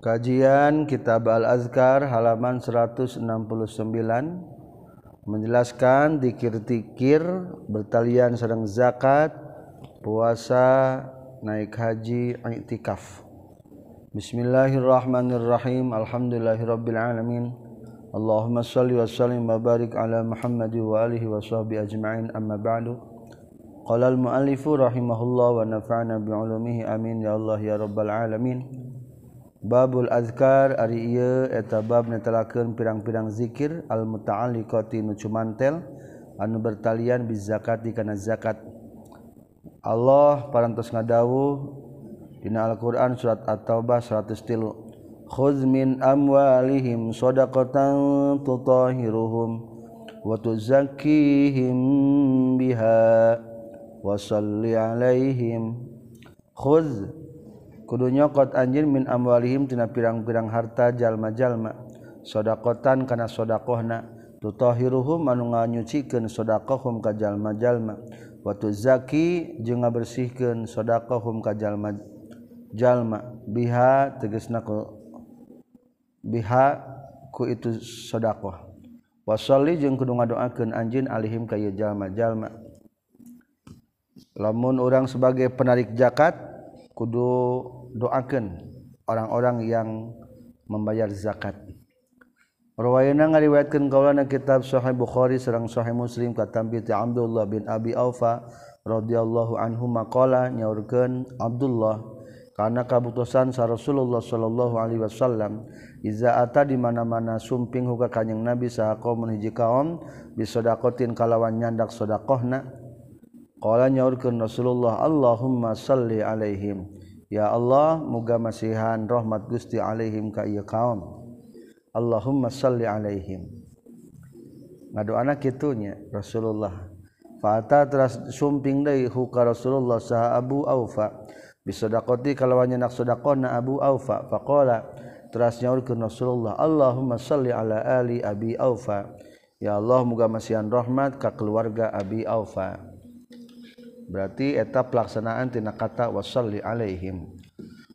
Kajian Kitab Al-Azkar halaman 169 menjelaskan dikir-tikir bertalian sedang zakat, puasa, naik haji, i'tikaf. Bismillahirrahmanirrahim. Alhamdulillahirabbil alamin. Allahumma shalli wa sallim wa barik ala Muhammad wa alihi wa sahbihi ajma'in amma ba'du. Qala al-muallifu rahimahullah wa nafa'na bi 'ulumihi amin ya Allah ya rabbal alamin. Babul Azkar ari etabab netken pirang-pirang dzikir al-muta'alikoti nucumantel anu bertalian biz zakati kana zakat. Allah parantos ngadawuh dina Al-Qur'an surat At-Taubah 100 tilu. Khudz min amwalihim shadaqatan tutahhiruhum wa tuzakkihim biha wa shalli alaihim. Khudz kudu nyokot anjin min amwalihim tina pirang-pirang harta jalma-jalma. Sodakotan kana sodakohna. Tutohiruhum anu nganyucikeun sodakohum ka jalma-jalma. Wa zaki jeung ngabersihkeun sodakohum ka jalma-jalma. Biha tegasna ku biha ku itu sodakoh. Wasolli jeung kudu ngadoakeun anjeun alihim ka jalma-jalma. Lamun orang sebagai penarik jakat kudu doakan orang-orang yang membayar zakat. Rawayana ngariwayatkeun kaulana kitab Sahih Bukhari sareng Sahih Muslim katambi ti Abdullah bin Abi Aufa radhiyallahu anhu maqala nyaurkeun Abdullah karena kabutusan sa Rasulullah sallallahu alaihi wasallam iza ata di mana-mana sumping huka kanjing Nabi saha qaum hiji kaum bisodakotin kalawan nyandak sodakohna? Qala nyaurkeun Rasulullah Allahumma salli alaihim. Ya Allah muga masihan rahmat Gusti alaihim ka ieu kaum. Allahumma salli alaihim. Ngadoana kitunya Rasulullah. Fata teras sumping deui huka Rasulullah saha Abu Aufa? Bisadaqati kalawan nak sedekahna Abu Aufa faqala teras nyaurkeun Rasulullah Allahumma salli ala ali Abi Aufa. Ya Allah muga masihan rahmat ka keluarga Abi Aufa berarti eta pelaksanaan tina kata wasalli alaihim.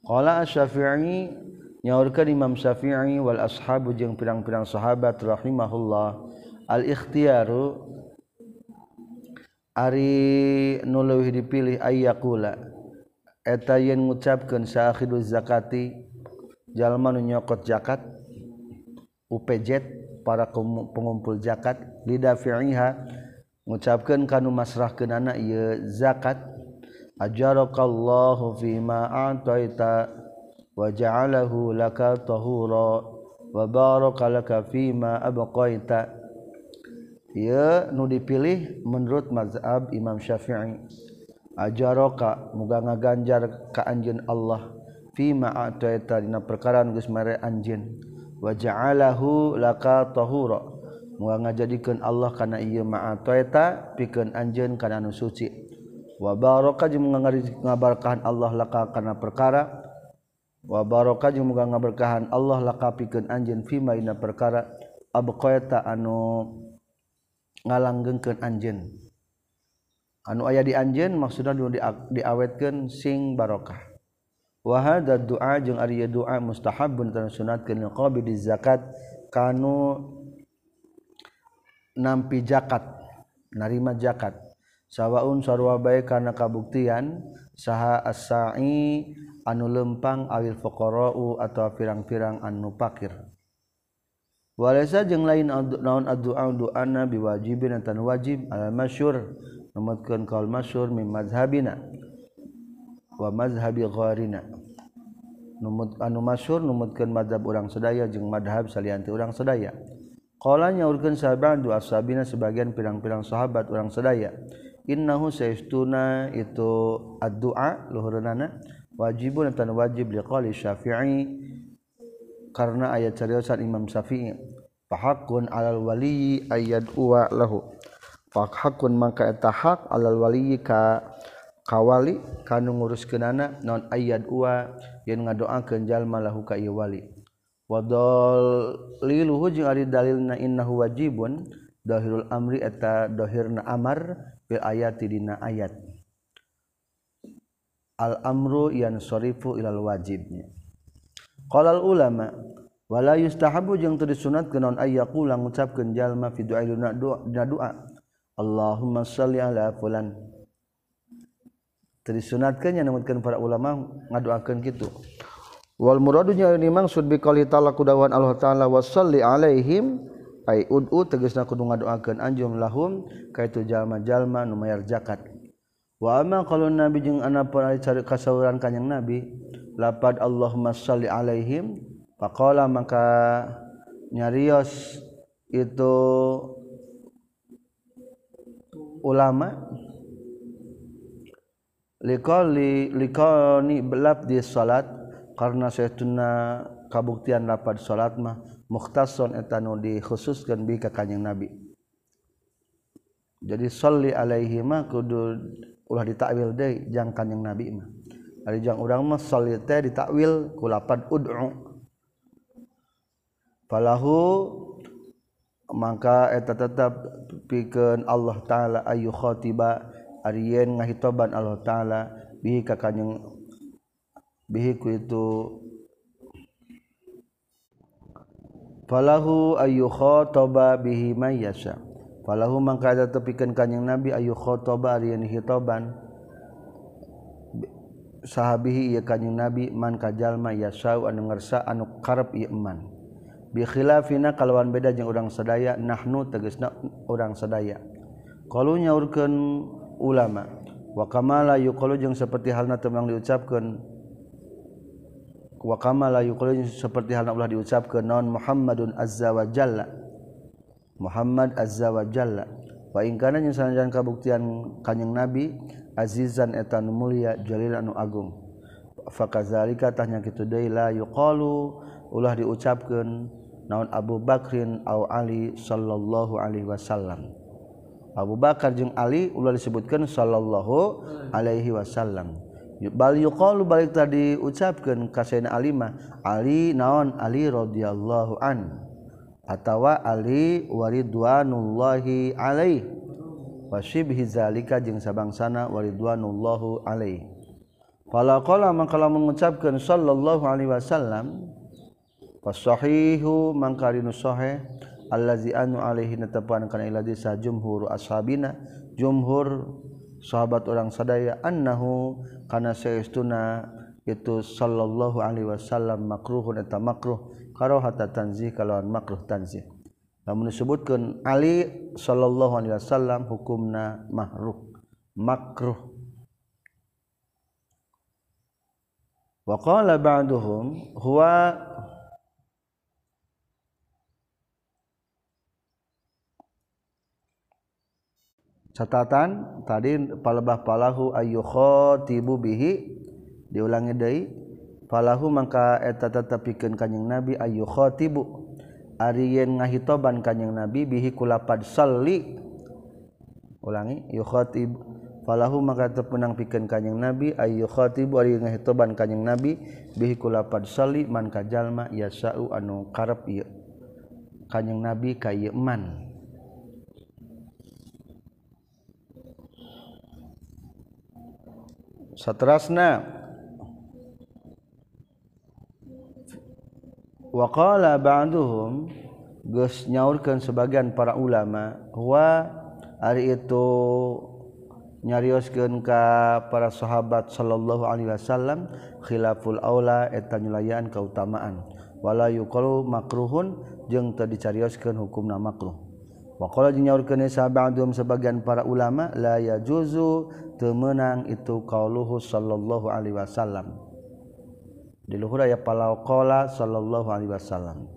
Qala asy-syafi'i nyaurkeun Imam Syafi'i wal ashabu jeung pirang-pirang sahabat rahimahullah al ikhtiyaru ari nu leuwih dipilih ayyakula eta yen ngucapkeun saakhiduz zakati jalma nu nyokot zakat upejet para pengumpul zakat lidafi'iha mengucapkan kanu masrah ke nana ia zakat. Ajarakallahu fima a'taita wa ja'alahu laka tahura wa baraka laka fima abqaita. Ia nu dipilih menurut mazhab Imam Syafi'i. Ajaroka muga ngaganjar ka anjeun Allah. Fima a'taita dina perkara geus mere anjeun. Wa ja'alahu laka tahura. nga jadikan Allah karena ia maeta piken anjen karena anu suci. Wabarokah ngabarkahan Allah laka karena perkara. Wabarokah juga ngaberkahan Allah laka piken anjen fimaina perkara. Abqaita anu ngalanggengkeun anjen anu aya di anjen maksudnya dulu diawetkan sing barokah. Wa hadza doa jeung ari doa mustahabun tan sunatkeun qabi di zakat kanu nampi jakat narima jakat. Sawwaun sarwa bae kana kabuktian saha as-sa'i anu lempang awil fuqara'u atau pirang-pirang anu pakir. Walaysa jeung lain naon addu'a du'ana biwajibin tan wajib al masyhur numutkeun kaul masyhur min mazhabina wa mazhabi gharina. Numut anu masyhur numutkeun mazhab urang sedaya jeung madhab salianti urang sedaya nya urgen sahabat dua asabina sebagian pirang-pirang sahabat orang sedaya innahu saestuna itu ad-du'a luhurna wajibun tan wajib liqali syafi'i karena ayat cariyosan Imam Syafi'i fahakun alal wali ayat uwa lahu fahakun maka eta hak alal wali ka kawali kanu nguruskeun anak non ayat uwa yang ngadoakeun jalma lahu ka ieu wali wadolluhu jeung ari dalilna innahu wajibun dahirul amri eta dohirna amar bil ayati dina ayat. Al amru yan sorifu ilal wajibnya. Qala ulama wala yustahabu jeung teu disunatkeun naon ayyaqula ngucapkeun jalma fi du'a dina doa Allahumma shalli ala fulan. Teu disunatkeun nya para ulama ngadoakeun kitu. Wal muradunya ini maksud bi qouli ta'ala kudawan Allah taala wasalli alaihim. Ai ud'u tegasna kudu ngadoakeun anjum lahum kaitu jalma-jalma nu mayar zakat. Wa amma kalau nabi jeung anapun cari kasawuran kanjing nabi lapad Allahumma salli alaihim. Faqala maka nyarios itu ulama liqali liqani belab di salat karena saya tuna kabuktian lapad salat mah mukhtason eta nu dikhususkeun bi ka kanjing nabi. Jadi sholli alaihi mah kudu ulah ditakwil deui jang kanjing nabi mah. Ari jang urang mah sholli teh ditakwil ku lapad ud'u. Falahu maka eta tetap pikeun Allah taala ayu khatiba ari yen ngahitoban Allah taala bi ka kanjing bihiku itu falahu ayu khotoba bihi mayyasha falahu mangkada tepikan kanyang nabi ayu khotoba riyan hitoban sahabihi ieu kanjing nabi man kajalma yasau anu ngersa anu karep ieu iman bi khilafina kalawan beda jeung urang sadaya nahnu tegasna urang sadaya. Qalu nyaurkeun ulama wa kamala yuqalu jeung seperti halna temang diucapkeun wakamalayu seperti hal Allah diucap ke non Muhammadun Azza wa jalla. Muhammad Azza wa Jalla. Wa waingkananya sanajan kabuktian kanjing nabi azizan etan mulia jalil anu agung. Fakazalika tanya kitu deui la yuqalu. Ulah diucapkeun naon Abu Bakrin au Ali sallallahu alaihi wasallam. Abu Bakar jeung Ali ulah disebutkeun sallallahu alaihi wasallam. bal balik tadi ucapkeun ka Sayyidina Ali naon? Ali radhiyallahu an. Atawa Ali waridwanullahi alaih. Wasibhi zalika jeung sabangsana waridwanullahu alaih. Fala qala maka mengucapkeun sallallahu alaihi wasallam fasahihu mangkarinu sahih allazi anu alaihi natapan kana iladi sa jumhur ashabina jumhur sahabat orang sadaya annahu kana saestuna itu sallallahu alaihi wasallam makruhun eta makruh karohata tanzih kalawan makruh tanzih. Lamun disebutkeun Ali sallallahu alaihi wasallam hukumna mahruh makruh. Wa qala ba'duhum huwa catatan tadi palebah palahu ayyukhotibu bihi diulangi deui palahu mangka eta tetepikeun kanjing nabi ayyukhotibu ari yen ngahitoban kanjing nabi bihi kulapad salli. Ulangi yu falahu palahu mangka tepunang pikeun kanjing nabi ayyukhotibu ari ngahitoban kanjing nabi bihi kulapad salli man kajalma yasau anu karep ieu. Kanjing nabi ka ieu man. satrasna waqala ba'duhum geus nyaurkeun sebagian para ulama wa ari itu nyarioskeun ka para sahabat sallallahu alaihi wasallam khilaful aula eta nyulayaan kautamaan wala yuqalu makruhun jeung teu dicarioskeun hukumna makruh. Jeung nyaurkeun sahabat sebagian para ulama la yajuzu temenang itu qauluhu sallallahu alaihi wasallam. Di luhur aya palauqala sallallahu alaihi wasallam.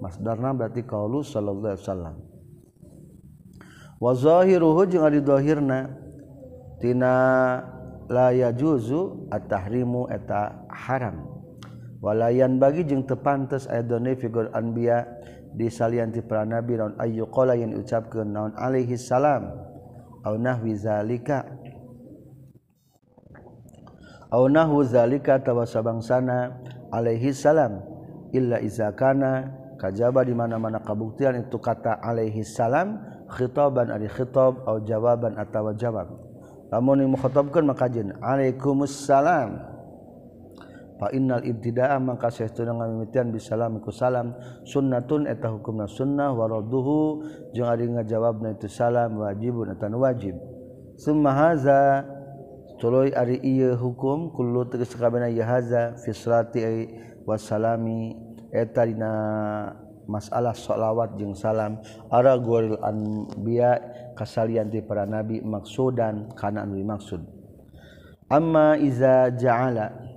Masdarna berarti qaulu sallallahu alaihi wasallam. Wa zahiruhu jeung ari tina la yajuzu at-tahrimu eta haram. Walayan bagi jeung tepantes aidone figur anbiya disalianti para nabi naon ayu qala yang ucapkeun naon alaihi salam. Au nahwi zalika. Au nahwu zalika tawa sabangsana alaihi salam. Illa iza kana kajaba di mana-mana kabuktian itu kata alaihi salam khitaban ari khitab au jawaban atawa jawab. Lamun mukhatabkeun maka jeung alaikumussalam. Innal ibtidaa maka saestuna ngamimitian bisalaam ku salam. Sunnatun eta hukumna sunnah waraduhu jeung ari ngajawabna itu salam wajibun eta wajib. Summa haza tuluy ari ieu hukum kullu tegas kabehna ieu haza fi salati wassalami eta dina masalah sholawat jeung salam. Ara guril anbiya kasalian ti para nabi maksudan kana anu dimaksud. Amma iza ja'ala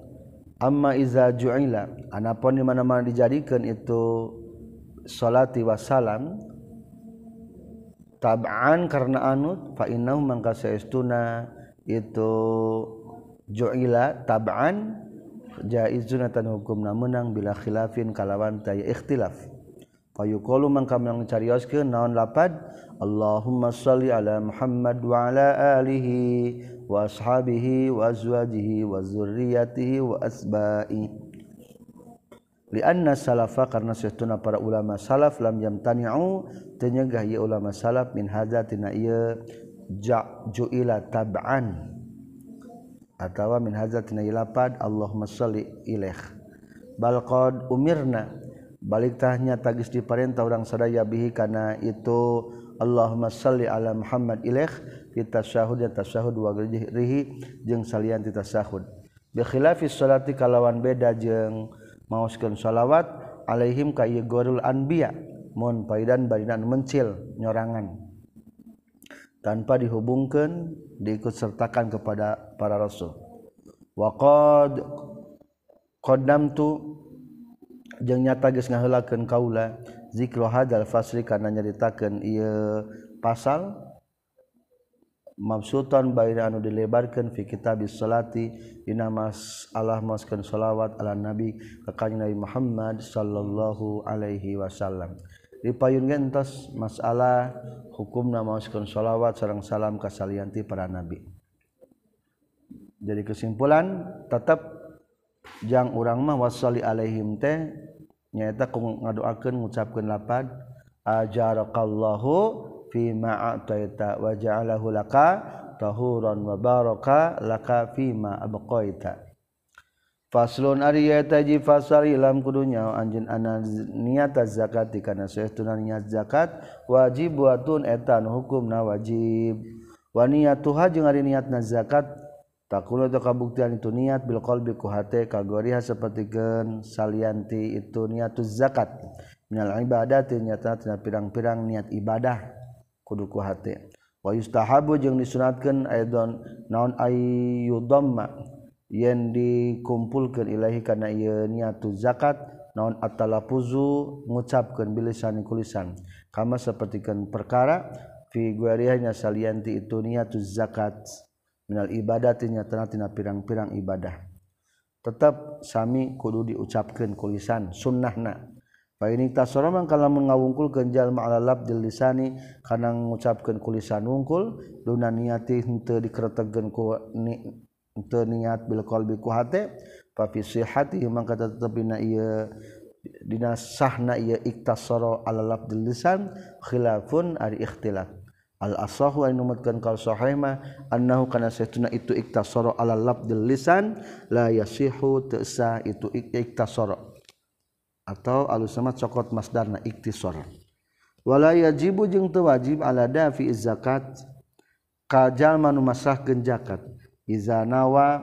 amma iza ju'ila anapun di mana-mana dijadikan itu salati wasalam tab'an karena anut fa innahu mangka saestuna itu ju'ila tab'an jaizuna tan hukumna menang bila khilafin kalawan tay ikhtilaf. Fayuqalu mangka mangcarioskeun naon lapad? Allahumma shalli ala Muhammad wa ala alihi washabihi wazwajihi wazurriyatihi wa asba'i. Lianna salafa karena saestuna para ulama salaf lam yamtani'u tenyegah ieu ulama salaf min hadzatina ieu ju'ila tab'an. Atawa min hadzatina ilapad Allahumma shalli ilaih. Bal qad umirna baliktahnya tagis diparentah orang sadaya bihi karena itu Allahumma salli ala Muhammad ilaih fi tasyahud ya tasyahud wa rihi jeung salian ti tasyahud. Bi khilafi salati kalawan beda jeung maoskeun salawat alaihim ka ieu gorul anbiya mun paidan barinan mencil nyorangan. Tanpa dihubungkan diikut sertakan kepada para rasul. Wa qad qaddamtu jeung nyata geus ngaheulakeun kaula zikru hadzal fasli kana nyaritakeun ieu pasal mabsutan baina anu dilebarkeun fi kitabis salati dina mas Allah maskeun shalawat ala nabi ka kanjeng Nabi Muhammad sallallahu alaihi wasallam. Dipayun gentos masalah hukumna maskeun shalawat sareng salam ka salianti para nabi. Jadi kesimpulan tetap yang urang mah wasali alaihim teh nyaeta ku ngadoakeun ngucapkeun lapad ajarakallahu fi ma ataita wa ja'alahu laka tahuran wa baraka laka fi ma abqaita. Faslun ari eta ji fasal ilam kudunya anjeun ana niat zakat dikana saestuna niat zakat wajib watun etan hukumna wajib. Wa niyatuha jeung ari niatna zakat takulu itu kabuktian itu niat bil qalbi ku hate kagoriha sapertikeun salianti itu niatuz zakat. Minal ibadati nyata tina pirang-pirang niat ibadah kuduku hati. Wa yustahabu jeung disunatkeun aidon naon ayyudamma yen dikumpulkeun ilahi kana ieu niatu zakat naon at-talaffuzu ngucapkeun bilisan kulisan kama sapertikeun perkara fi guarihanya salianti itu niatu zakat minal ibadahnya tena-tina pirang-pirang ibadah. Tetap sami kudu diucapkan kulisan sunnahna. Fa ini tasoraman kalau mengawungkul kenjal ma'alalab dilisani karena mengucapkan kulisan wungkul luna niati henteu dikertegen ku ni, niat bil qalbi ku hate fa fi sihhati mangka tetepina dina sahna ieu iktasara alalab dilisan khilafun ari ikhtilaf. al-asahu anu numutkeun kal sahih mah annahu kana saytuna itu iktasara ala labdil lisan la yasihu tasa itu iktasara. Atau alusama cokot masdarna iktisara. Wala yajibu jeung teu wajib ala dafi zakat ka jalma nu masahkeun zakat. Iza nawa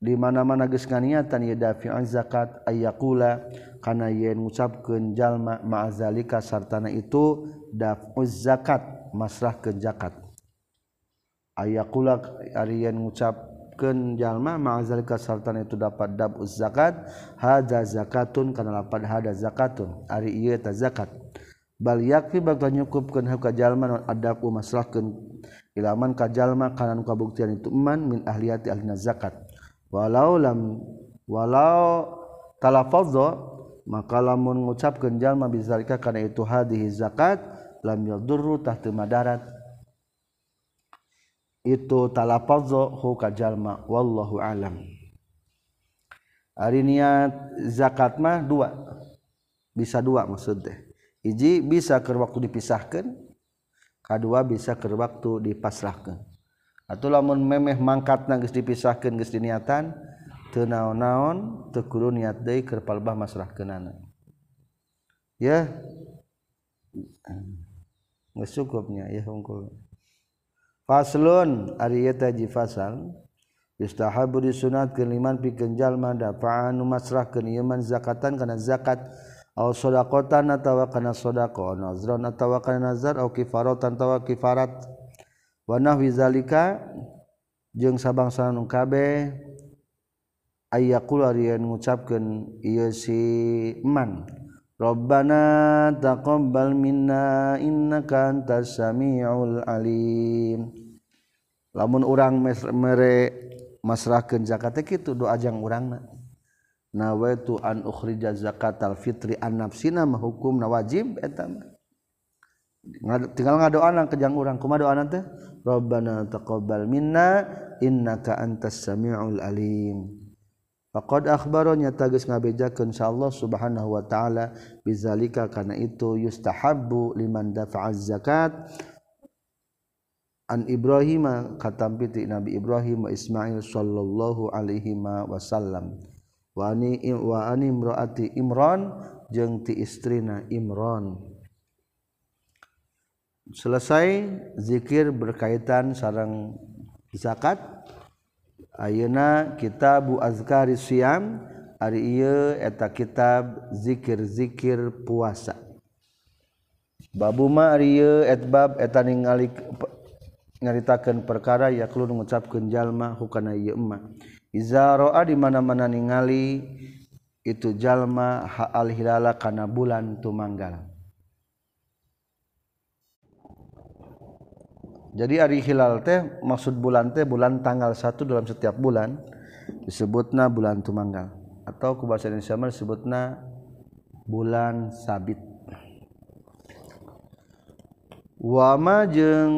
di mana-mana geus nganiatan ya dafi'un zakat ayyakula kana yen ngucapkeun jalma ma'azalika sartana itu daf'uz zakat. Masrahkeun zakat. Ayakula ari yen ngucap jalma mazalika Sultan itu dapat dab zakat. Haza zakatun karena dapat hada zakatun. Ari iya ta zakat. Bal yakfi bakal nyukupkeun haka jalma adab maslahkeun ilaman ka jalma kana kabuktian itu iman min ahliyati ahlina zakat. Walau lam walau talafadza maka lamun ngucapkeun jalma bizalika kana itu hadhihi zakat lam yadurru tahtu madarat. Itu talapazzo hu kajalma wallahu alam. Hari niat zakat mah dua. Bisa dua maksud teh. Hiji bisa ke waktu dipisahkan kedua bisa ke waktu dipasrahkan atau lamun memeh mangkat nangis dipisahkan geus diniatan teu naon-naon teu kudu niat deui keur palebah masrahkeunana. Ya. yeah. cukupnya ya hungkul faslun ari eta ji fasal. Yustahabu disunat keliman pikeun jalma dafa'an masrahkeun ieu man zakatan kana zakat. Aw shadaqatan atawa kana shadaqah nazran atawa kana nazar aw kifaratan atawa kifarat. Wa nahwi zalika jeung sabangsa nu kabeh ayyaqul ari ngucapkeun ieu si man. Rabbana taqabbal minna innaka antas samiul alim. Lamun urang mere masrahkeun zakat kitu doa jang urangna. Nawaitu an ukhrija zakatal fitri an nafsina mah hukumna wajib eta tinggal ngadoana ke jang urang kumaha doana teh Rabbana taqabbal minna innaka antas samiul alim. Faqad akhbaranya tagis ngabejakeun Allah Subhanahu wa taala bizalika kana itu yustahabbu liman dafa'a zakat. An Ibrahim katampi ti Nabi Ibrahim wa Ismail sallallahu alaihi wasallam. Wa ani wa ani imraati Imran jeung ti istrina Imran. Selesai zikir berkaitan sarang zakat Ayeuna kitab Bu Azkari Siam ari ieu eta kitab zikir-zikir puasa. Babu ma ari ieu etbab eta ningali nyaritakeun perkara yaklu ngucapkeun jalma hukana ieu emma. Iza ra'a di mana-mana ningali itu jalma ha al hilala kana bulan tumanggal. Jadi hari hilal teh maksud bulan teh bulan tanggal satu dalam setiap bulan disebutna bulan tumanggal. Atau ke bahasa Indonesia disebutna bulan sabit. Wama jeung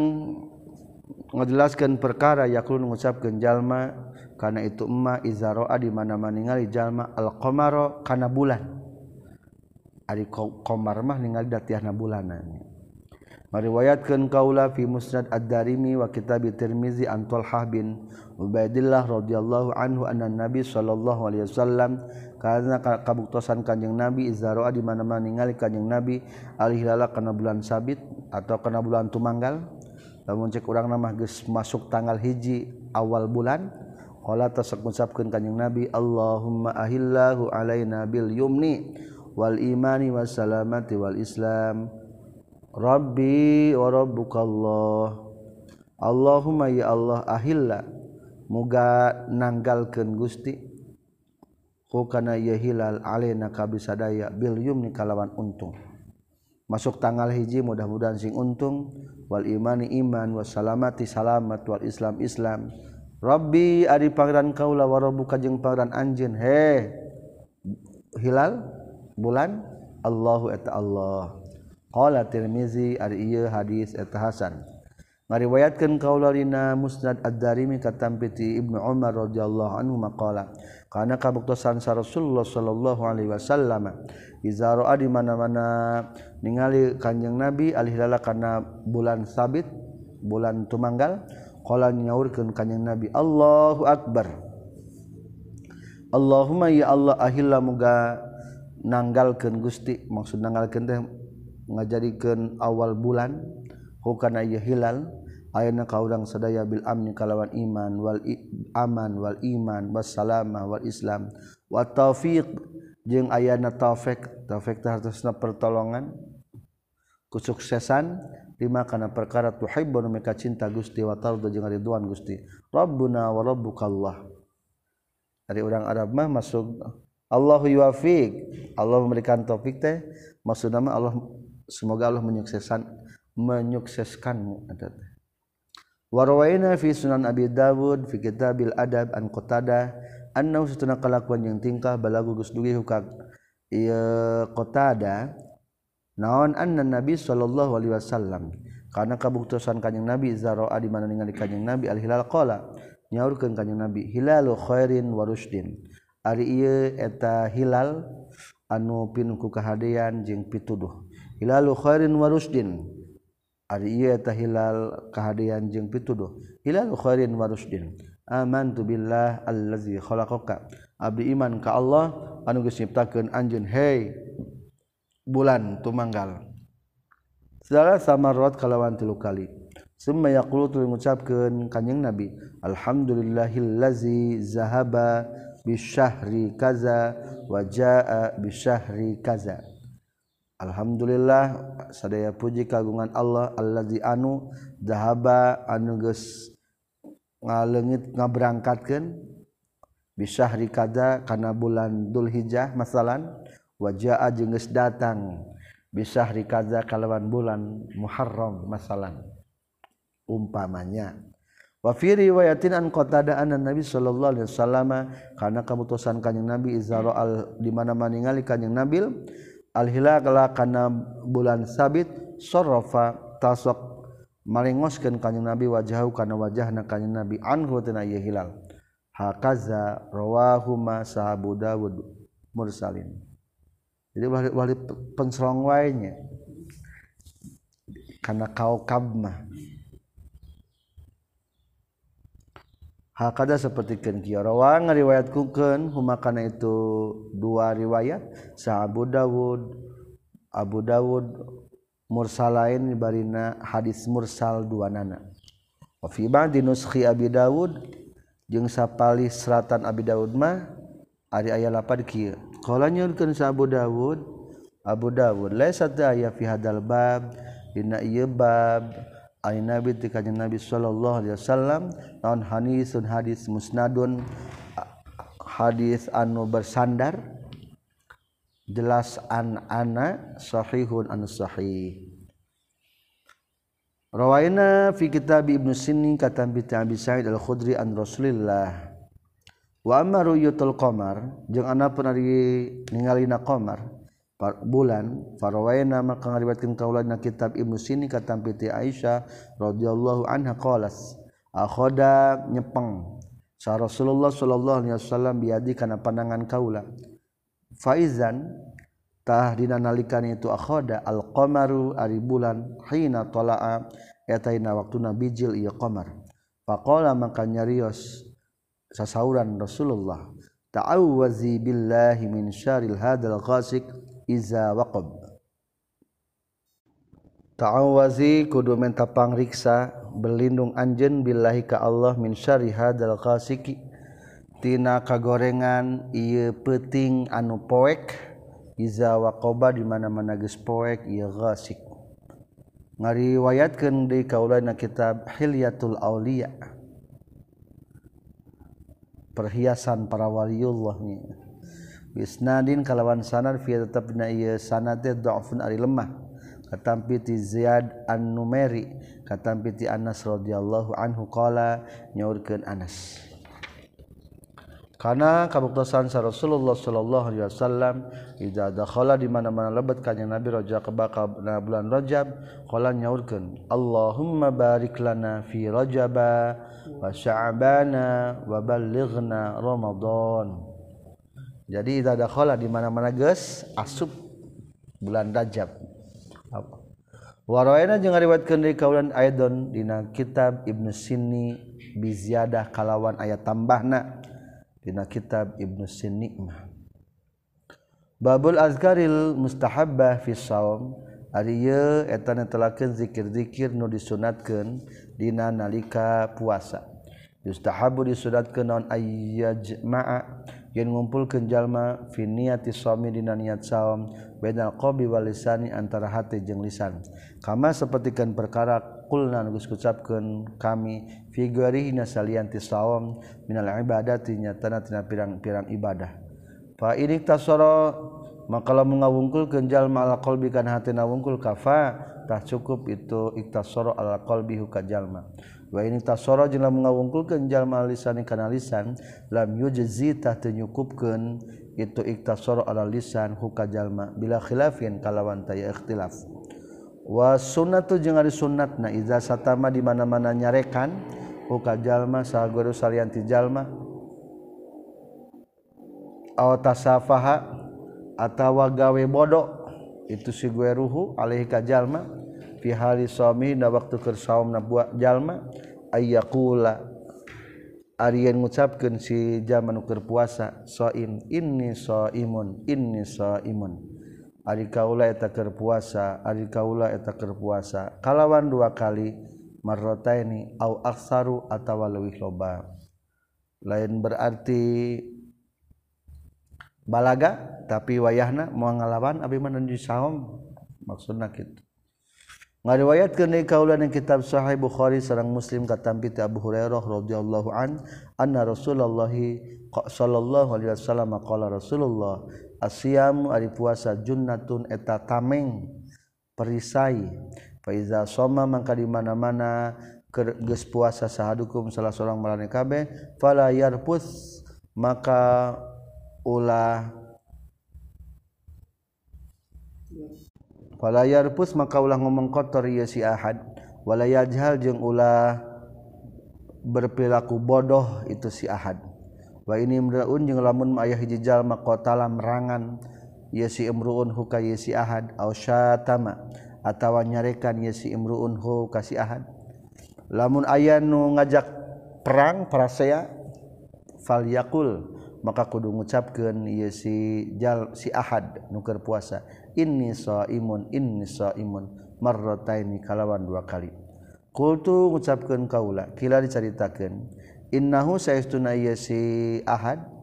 ngajelaskeun perkara yakul ngucapkeun jalma kana itu emma izaroa di mana-mana ningali jalma al-qamara kana bulan. Ari qamar mah ningali datiahna bulanana meriwayatkan kaula fi musnad ad-darimi wa kitab tirmizi an Talhah bin Ubaidillah radhiyallahu anhu anna Nabi sallallahu alaihi wasallam karena kabuktosan kanjeng Nabi izara'a di mana-mana ningali kanjeng Nabi alhilala kana bulan sabit atau kana bulan tumanggal. Lamun cek urang mah geus masuk tanggal hiji awal bulan qala tasak ngucapkeun kanjeng Nabi Allahumma ahillahu alaina bil yumni wal imani was salamati wal islam. Robbi warobbukallah Allahumma ya Allah ahilla. Muga nanggalkeun Gusti. Hukana ya hilal alena kabisadaya bil yumni kalawan untung. Masuk tanggal hiji mudah-mudahan sing untung. Wal imani iman Wassalamati salamat wal islam islam. Rabbi ari pangeran kaula wa rabbuka jeung pangeran anjeun. He hilal bulan Allahu eta Allah. Qala Tirmizi ari ieu hadis eta hasan. Ngariwayatkeun kaula Musnad Ad-Darimi katampiti Ibnu Umar radhiyallahu anhu maqala kana kabuktosan sa Rasulullah sallallahu alaihi wasallam? Iza ra'a di mana-mana ningali Kanjeng Nabi alhilala kana bulan sabit bulan tumanggal qala nyaurkeun Kanjeng Nabi Allahu akbar. Allahumma ya Allah ahilla muga nanggalkeun Gusti. Maksud nanggalkeun teh ngajarikan awal bulan hukana ieu hilal ayana ka urang sadaya bil amni kalawan iman wal aman wal iman wassalama wal islam. Wa taufiq jeung ayana taufik taufik teh hartosna pertolongan kesuksesan lima kana perkara tuhibbu nu meka cinta Gusti wa tardu jeung ridwan Gusti. Rabbuna wa rabbukallah. Dari orang Arab mah masuk Allahu yuwafiq Allah memberikan taufik teh maksudna Allah semoga Allah menyuksesan menyukseskanmu warwaina fi sunan abi dawud fi kitabil adab an qatada annahu satuna kalakuan yang tingkah balagu geus dugi hukak ieu qatada naon anna nabi sallallahu alaihi wasallam? Karena kabuktosan kanjing nabi zaraa di mana ningali kanjing nabi al hilal qala nyaurkeun kanjing nabi hilalu khairin wa rusydin ari ieu eta hilal anu pinuku ku kahadean jeung pituduh. hilalu khairin wa rusdin ari ieu eta hilal kahadian jeung pituduh. Hilalu khairin wa rusdin amantu billah allazi khalaqaka. Abdi iman ka Allah anu geus nyiptakeun anjeun hey bulan tumanggal. Salah sama rot kalawan tilu kali. Summa yaqulu tuluy ngucapkeun kanjing nabi alhamdulillahillazi zahaba bisyahri kaza wa jaa bisyahri kaza. Alhamdulillah sadaya puji kagungan Allah allazi anu dahaba anu geus ngalengit ngaberangkatkeun bisyahri kada kana bulan Dzulhijjah masalan wajaa jeung geus datang bisyahri kada kalawan bulan Muharram masalan umpamanya. Wa fi riwayatin an qatada anna nabi sallallahu alaihi wasallam kana kamutusan kanjing nabi izara al di mana maningali kanjing nabil alhilagala kana bulan sabit sorofa tasok malengoskeun kanjing Nabi wajahu kana wajahna kanjing Nabi. Anhu tina ieu hilal. Hakaza rawahuma sahabu Dawud mursalin. Jadi wali, wali penserong wae nya. Kana kau kabmah Hakada seperti kenkiarawang ngariwayat kuken humakana itu dua riwayat sa Abu Dawud Abu Dawud mursalain barina hadis mursal dua nana. Wa fi ba'di nuskhi Abi Dawud jeung sapali seratan Abi Dawud mah ari aya lapad kieu. Qala nyurkeun sa Abu Dawud Abu Dawud laisa ta aya fi hadal bab dina ieu bab Ain Nabi ti kanjeng Nabi sallallahu alaihi wasallam. Naon hadisun hadis musnadun hadis anu bersandar. Jelas an ana sahihun an sahih. Rawaina fi kitab Ibnu Sini kata bi Abi Sa'id Al-Khudri an Rasulillah. Wa amma ru'yatul qamar jeung ana pun ari ningalina qamar bulan faraway maka ngariwatkeun kaula na kitab Ibnu Sini katampi ti Aisyah radhiyallahu anha qalas akhoda nyepeng. Sa Rasulullah sallallahu alaihi wasallam biadi kana pandangan kaula. Faizan tah dina nalikan itu akhoda alqamaru ari bulan hina talaa etaina waktuna bijil ieu qamar. Faqala maka nyarios sasauran Rasulullah ta'awwazi billahi min syaril hadal ghasik iza waqab. Ta'awazi kudu menta pangriksa berlindung anjen billahi ka Allah min syarri hadzal qasiki tina kagorengan ieu peuting anu poek iza waqaba di mana-mana geus poek ieu ghasik ngariwayatkeun di kaulana kitab Hilyatul Auliya. Perhiasan para waliullah nih Isnadin kalawan sanad fi tetap dina ieu sanad teh dhaifun ari lemah. Katampi ti Ziyad An-Numeri, katampi ti Anas radhiyallahu anhu qala nyaurkeun Anas. Karena kabuktasan sa Rasulullah sallallahu alaihi wasallam idza dakhala di mana-mana lebat kanjing Nabi roja kebaka na bulan Rajab qala nyaurkeun Allahumma barik lana fi Rajaba wa Sya'bana wa ballighna Ramadan. jadi idadakhala di mana-mana geus asup bulan Rajab. Waroena jeung ngariwayatkeun deui kaulan aidon dina kitab Ibnu Sinni biziyadah kalawan ayat tambahna. Dina kitab Ibnu Sinni mah. Babul azkaril mustahabbah fi shaum ari ieu eta netelakeun zikir-zikir nu disunatkeun dina nalika puasa. Yustahabu disunatkeun naon ayyajma'a. yen ngumpul kenjallma finiati suami dina niat saom bedal qobi walisani antara hati jeung lisan. Kama sapertikeun perkara kulna geus kucapkeun kami fi ghairina salian ti minal ibadati nyatana tina pirang-pirang ibadah. Fa idik tasara maka lamun ngawungkulkeun jalma al qalbi kana hatina wungkul kafa tah cukup itu iktasara al qalbi ka jalma. tasoro mengawungkulkan jalma lisan kana lisan lam yujzita tenyukupkeun itu iktasoro ala lisan huka jalma bila khilafin kalawan taya ikhtilaf. Wa sunnatu jeung ari sunnatna iza satama di mana-mana nyarekan huka jalma saguru salian ti jalma aw tasafaha atawa gawe bodoh itu si gue ruhu alih ka jalma fi hali suami na waktu keur saum na buat jalma ayyakula Aryan ngucapkan si zaman ukur puasa soim ini so imun ini so imun Ari kaula eta keur puasa ari kaula eta keur puasa. Kalawan dua kali marrota ini au aksaru atawa leuwih loba. Lain berarti balaga tapi wayahna mau ngalawan abi menuju saum. Maksudna kitu ngariwayat ke kaulan yang kitab Sahih Bukhari sarang Muslim katampi ti Abu Hurairah radhiyallahu an anna Rasulullah sallallahu alaihi wasallam qala Rasulullah asyamu ari puasa junnatun eta tameng perisai. Faiza soma mangka di mana-mana geus puasa sahadukum salah seorang marane kabeh fala yarpus. Maka ulah walayarpus maka ulah ngomong kotor ieu si Ahad. Walayajhal jeung ulah berperilaku bodoh itu si Ahad. Wa ini imraun jeung lamun ayah hiji jalma qatala merangan. Ieu si imruun hu ka ieu si Ahad. Au syatama atawa nyarekan ieu si imruun hu ka si Ahad. Lamun aya nu ngajak perang parasea fal yakul maka kudu ngucapkeun ieu si jal si Ahad nu keur puasa. inni shaimun inni shaimun marrataini kalawan dua kali. Qultu ngucapkeun kaula kila dicaritakeun innahu saistuna si ahad?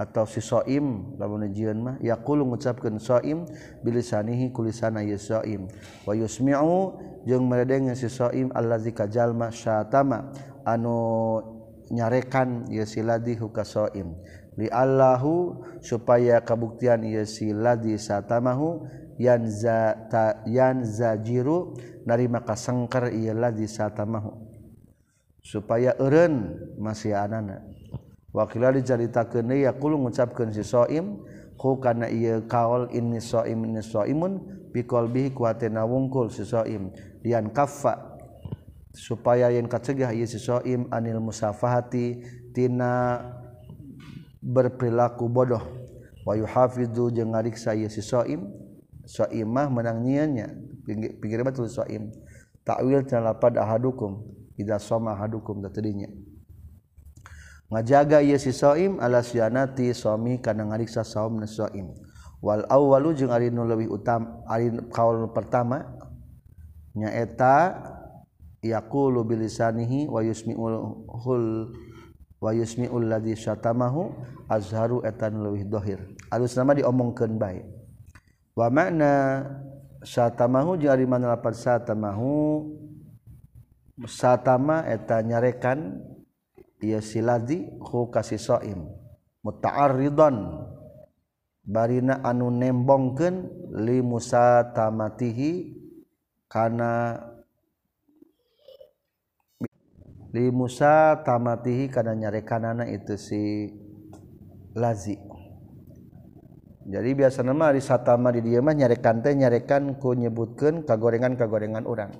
Atau si soim? Lamun jieun mah. Yaqulu ngucapkeun soim. Bilisanihi kulisana ye soim. Wa yusmi'u jeung meredeng si soim allazi kajalma syatama. Anu nyarekan ye si ladhi huka soim. liallahu supaya kabuktian ia si ladzi satamahu yanza ta, yanzajiru maka kasengker ia ladzi satamahu. Supaya eureun masianana. Wakila dicaritakeun ya yaqulu ngucapkeun si soim ku kana ieu kaul inni soim inni soimun biqalbihi kuatena wungkul si soim lian kaffa. Supaya yang kacegah ieu si soim anil musafahati tina berperilaku bodoh. Wayu hafidhu jeung ngariksa ieu si shaim shaimah menang nyiannya. Pikir betul shaim soim. Takwil tina lapad ahadukum. Idza soma ahadukum tadinya ngajaga ieu si shaim ala syanati suami kana ngariksa saum soim. Wal awwalu jeung ari nu leuwih utam ari kaul pertama nyaeta yaqulu bilisanihi wa yusmi'ul wayusmiulladzitamahu azharu etan leuwih dohir. Alus nama diomongkeun bae. Wa makna satamahu jeung ari mana lapan satamahu satama eta nyarekan ieu siladzi hu kasih soim. Muta'arridan barina anu nembongkeun li musatamatihi kana di Musa tamatihi karena nyarekanana itu si lazi. Jadi biasa nama di satama di dia mah nyarekan teh nyarekan ku nyebutkan kagorengan kagorengan orang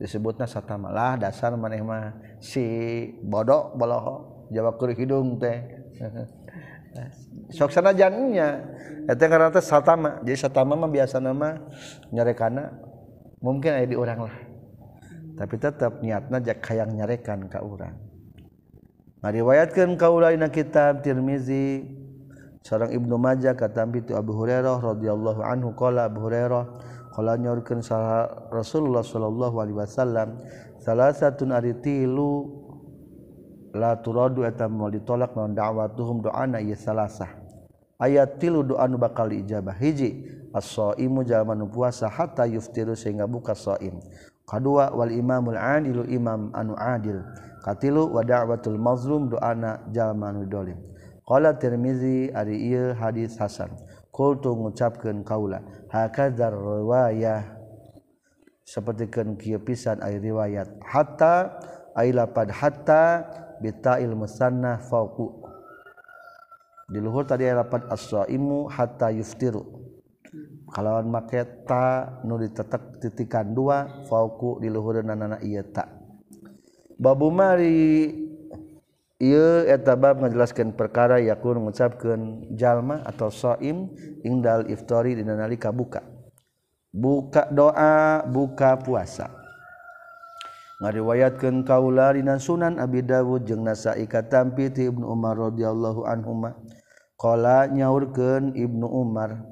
disebutnya satama lah dasar maneh mah si bodoh boloho jawa keur hidung teh. Sok sana jannya eta karena teh satama jadi satama mah biasa nama nyarekana. Mungkin ada di orang lah. tapi tetap niatna jak hayang nyarekan ka urang. Ngariwayatkeun kaula dina kitab Tirmizi. Sareng Ibnu Majah kata tu Abu Hurairah radhiyallahu anhu qala Abu Hurairah qala nyorkeun Rasulullah sallallahu alaihi wasallam salasatun ari tilu la turadu eta moal ditolak naon da'watuhum doana ieu salasah. Ayat tilu doa nu bakal diijabah. Hiji as-shaimu jalma nu puasa hatta yuftiru sehingga buka shaim kedua wal imamul adilu imam anu adil. Katilu wa da'watul mazlum doana jalma anu dolim. Qala tirmizi ari ieu hadis hasan. Qultu ngucapkeun kaula hakadzar riwayah. Sapertikeun kieu pisan ai riwayat. Hatta ai lapad hatta bitail musannah fauqu. Di luhur tadi ai lapad as-saimu hatta yuftiru. kalawan maketa nu ditetek titikan dua fauku di luhur nanana iya tak babu mari ieu eta bab ngajelaskeun perkara yakun ngucapkeun jalma atau shaim ingdal iftari dina nalika buka. Buka doa buka puasa. Ngariwayatkeun kaula dina sunan abi dawud jeung nasai katampi ti ibnu umar radhiyallahu anhuma. Qala nyaurkeun ibnu umar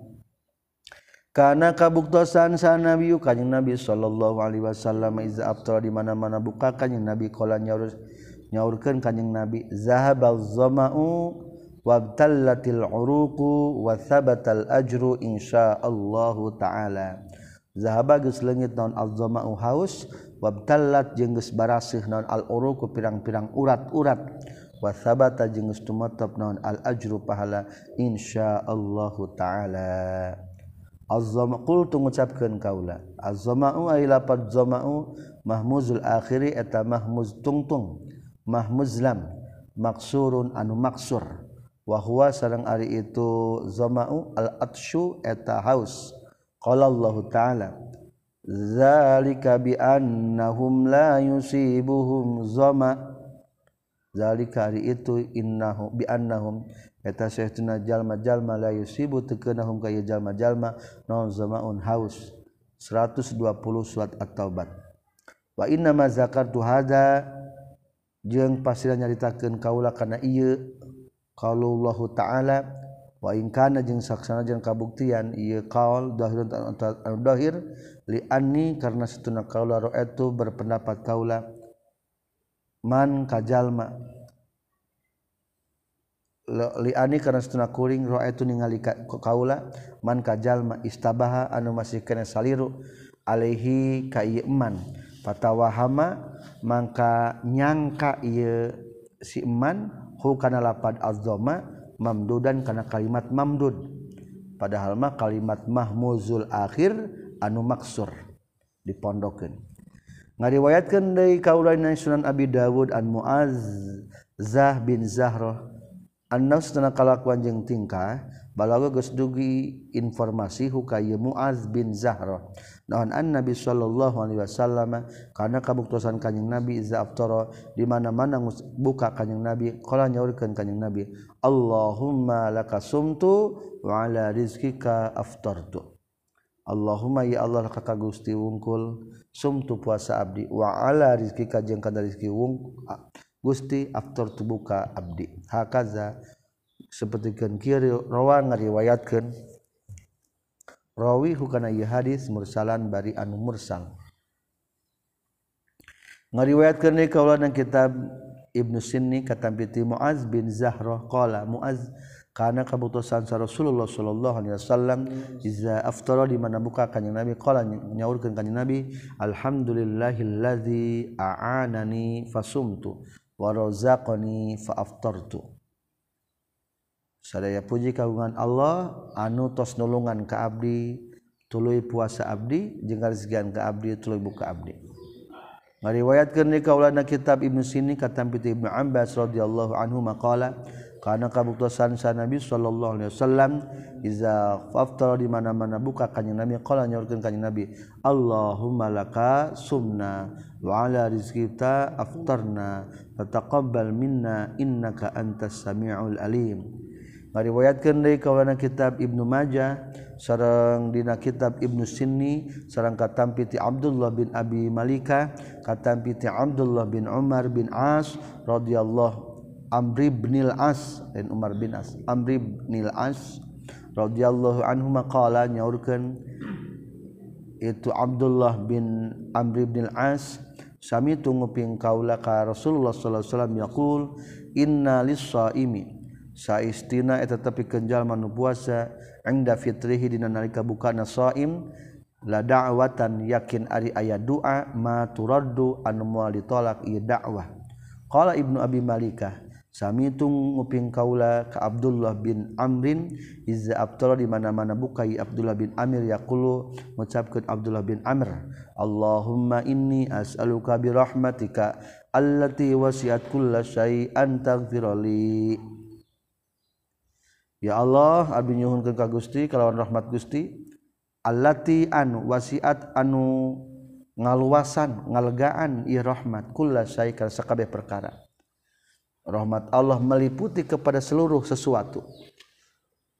Karena kabuktosan sa Nabi kanjing Nabi sallallahu alaihi wasallam iza aftar di mana-mana buka kanjing Nabi kala nyaur nyaurkeun kanjing Nabi zahabal zama'u wabtallatil uruqu wa thabatal ajru insyaallahu ta'ala. Zahaba geus leungit naon azzama'u haus wabtallat jeung geus barasih naon al uruqu pirang-pirang urat-urat. Wa thabata jeung geus tumetep naon al ajru pahala insyaallahu ta'ala. azzamaqul tu ngucapkeun kaula azzamau ay lapad zamau mahmuzul akhiri eta mahmuz tungtung mahmuzlam maksurun anu maksur. Wa huwa sareng ari itu zamau al atshu eta haus. Qala Allah taala zalika bi annahum la yusibuhum zama. Zalika ari itu innahu bi annahum eta Syekhuna jalma-jalma la yusibu tekenahum kaya jalma-jalma naon zamaun haus. 120 surat At-Taubat. Wa inna ma zakartu hadza jeung pastilah nyaritakeun kaula kana ieu qaulullahu ta'ala wa in kana jeung saksana jeung kabuktian ieu qaul dahirun dahir li anni karena satuna kaula itu berpendapat kaula man kajalma liani karena setuna kuring roa itu ningali kaula man kajalma istabaha anu masih kena saliru alaihi ka ieu eman. Fatawahama mangka nyangka ieu si eman hu kana lapad azzama mamdudan kana kalimat mamdud. Padahal mah kalimat mahmuzul akhir anu maksur dipondokeun. Ngariwayatkeun deui kaulain Sunan Abi Dawud an Muaz Zah bin Zahroh. Annas tena kalakuan jeung tingkah balaga geus dugi informasi hukaye Muaz bin Zahra. Naon an Nabi sallallahu alaihi wasallam kana kabuktosan kanjing Nabi iza aftara di mana-mana buka kanjing Nabi qala nyaurkeun kanjing Nabi Allahumma lakasumtu wa ala rizqika aftartu. Allahumma ya Allah ka Gusti wungkul sumtu puasa abdi wa ala rizqika jeung ka rizqi wungkul Gusti after tubuka abdi. Hakaza seperti kan kiri rawa ngariwayatkan rawi hukana ieu hadis mursalan bari anu mursal. Ngariwayatkeun deui kaulana kitab Ibnu Sinni katampi Muaz bin Zahrah qala Muaz karena kebutusan sa Rasulullah sallallahu alaihi wasallam iza aftara di mana buka kanjing Nabi qala nyaurkeun kanjing Nabi alhamdulillahilladzi a'anani fasumtu wa razaqani fa aftartu. Sadaya puji kagungan Allah anu tos nulungan ka abdi tuluy puasa abdi jeung rezekian ka abdi tuluy buka abdi. Ngariwayatkeun di kaulana kitab Ibnu Sini katampi Ibnu Abbas radhiyallahu anhu maqala karena kabuktosan sa Nabi sallallahu alaihi wasallam iza faftara di mana-mana buka kanjing Nabi qala nyaurkeun kanjing Nabi Allahumma laka sumna wa ala rizqita aftarna. Fataqabbal minna innaka antas samiul alim. Ngariwayatkeun deui kawana kitab Ibnu Majah sareng dina kitab Ibnu Sinni sareng katampi Abdullah bin Abi Malika katampi Abdullah bin Umar bin As radhiyallahu Amri binil as dan Umar bin As Amri binil as radhiyallahu anhu maqala nyaurkeun itu Abdullah bin Amri bin As Sami tunguping kaula ka Rasulullah sallallahu alaihi wasallam yaqul inna lis-saimi saistina eta tapi kenjal manu puasa inda fitrihi dina nalika bukana saim la da'watan yakin ari aya doa ma turaddu anu moal ditolak ieu dakwah qala ibnu abi malikah Samitung nguping kaula ka Abdullah bin Amrin izza abtara di mana-mana bukai Abdullah bin Amir yaqulu ngucapkeun Abdullah bin Amr Allahumma inni as'aluka bi rahmatika allati wasi'at kulla syai'an taghfir li. Ya Allah abdi nyuhunkeun ka Gusti kalawan rahmat Gusti allati anu wasi'at anu ngaluasan ngalegaan i rahmat kulla syai'an sakabeh perkara. rahmat Allah meliputi kepada seluruh sesuatu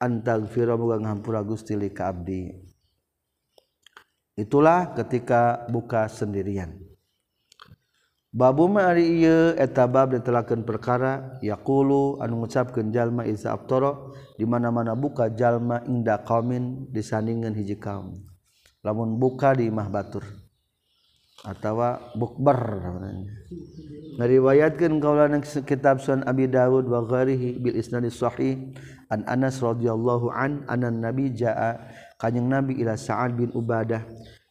antagfira moga ngampura Gusti li ka abdi itulah ketika buka sendirian Babu ma'ari iya etabab dan perkara yakulu anu mengucapkan jalma iza abtoro di mana mana buka jalma inda kaumin disandingan hiji kaum. Lamun buka di imah batur. atawa bukber ngariwayatkeun kaula kitab sun Abi Dawud wa gharihi bil isnad sahih an Anas radhiyallahu an anan nabi jaa kanjing nabi ila Sa'ad bin Ubadah.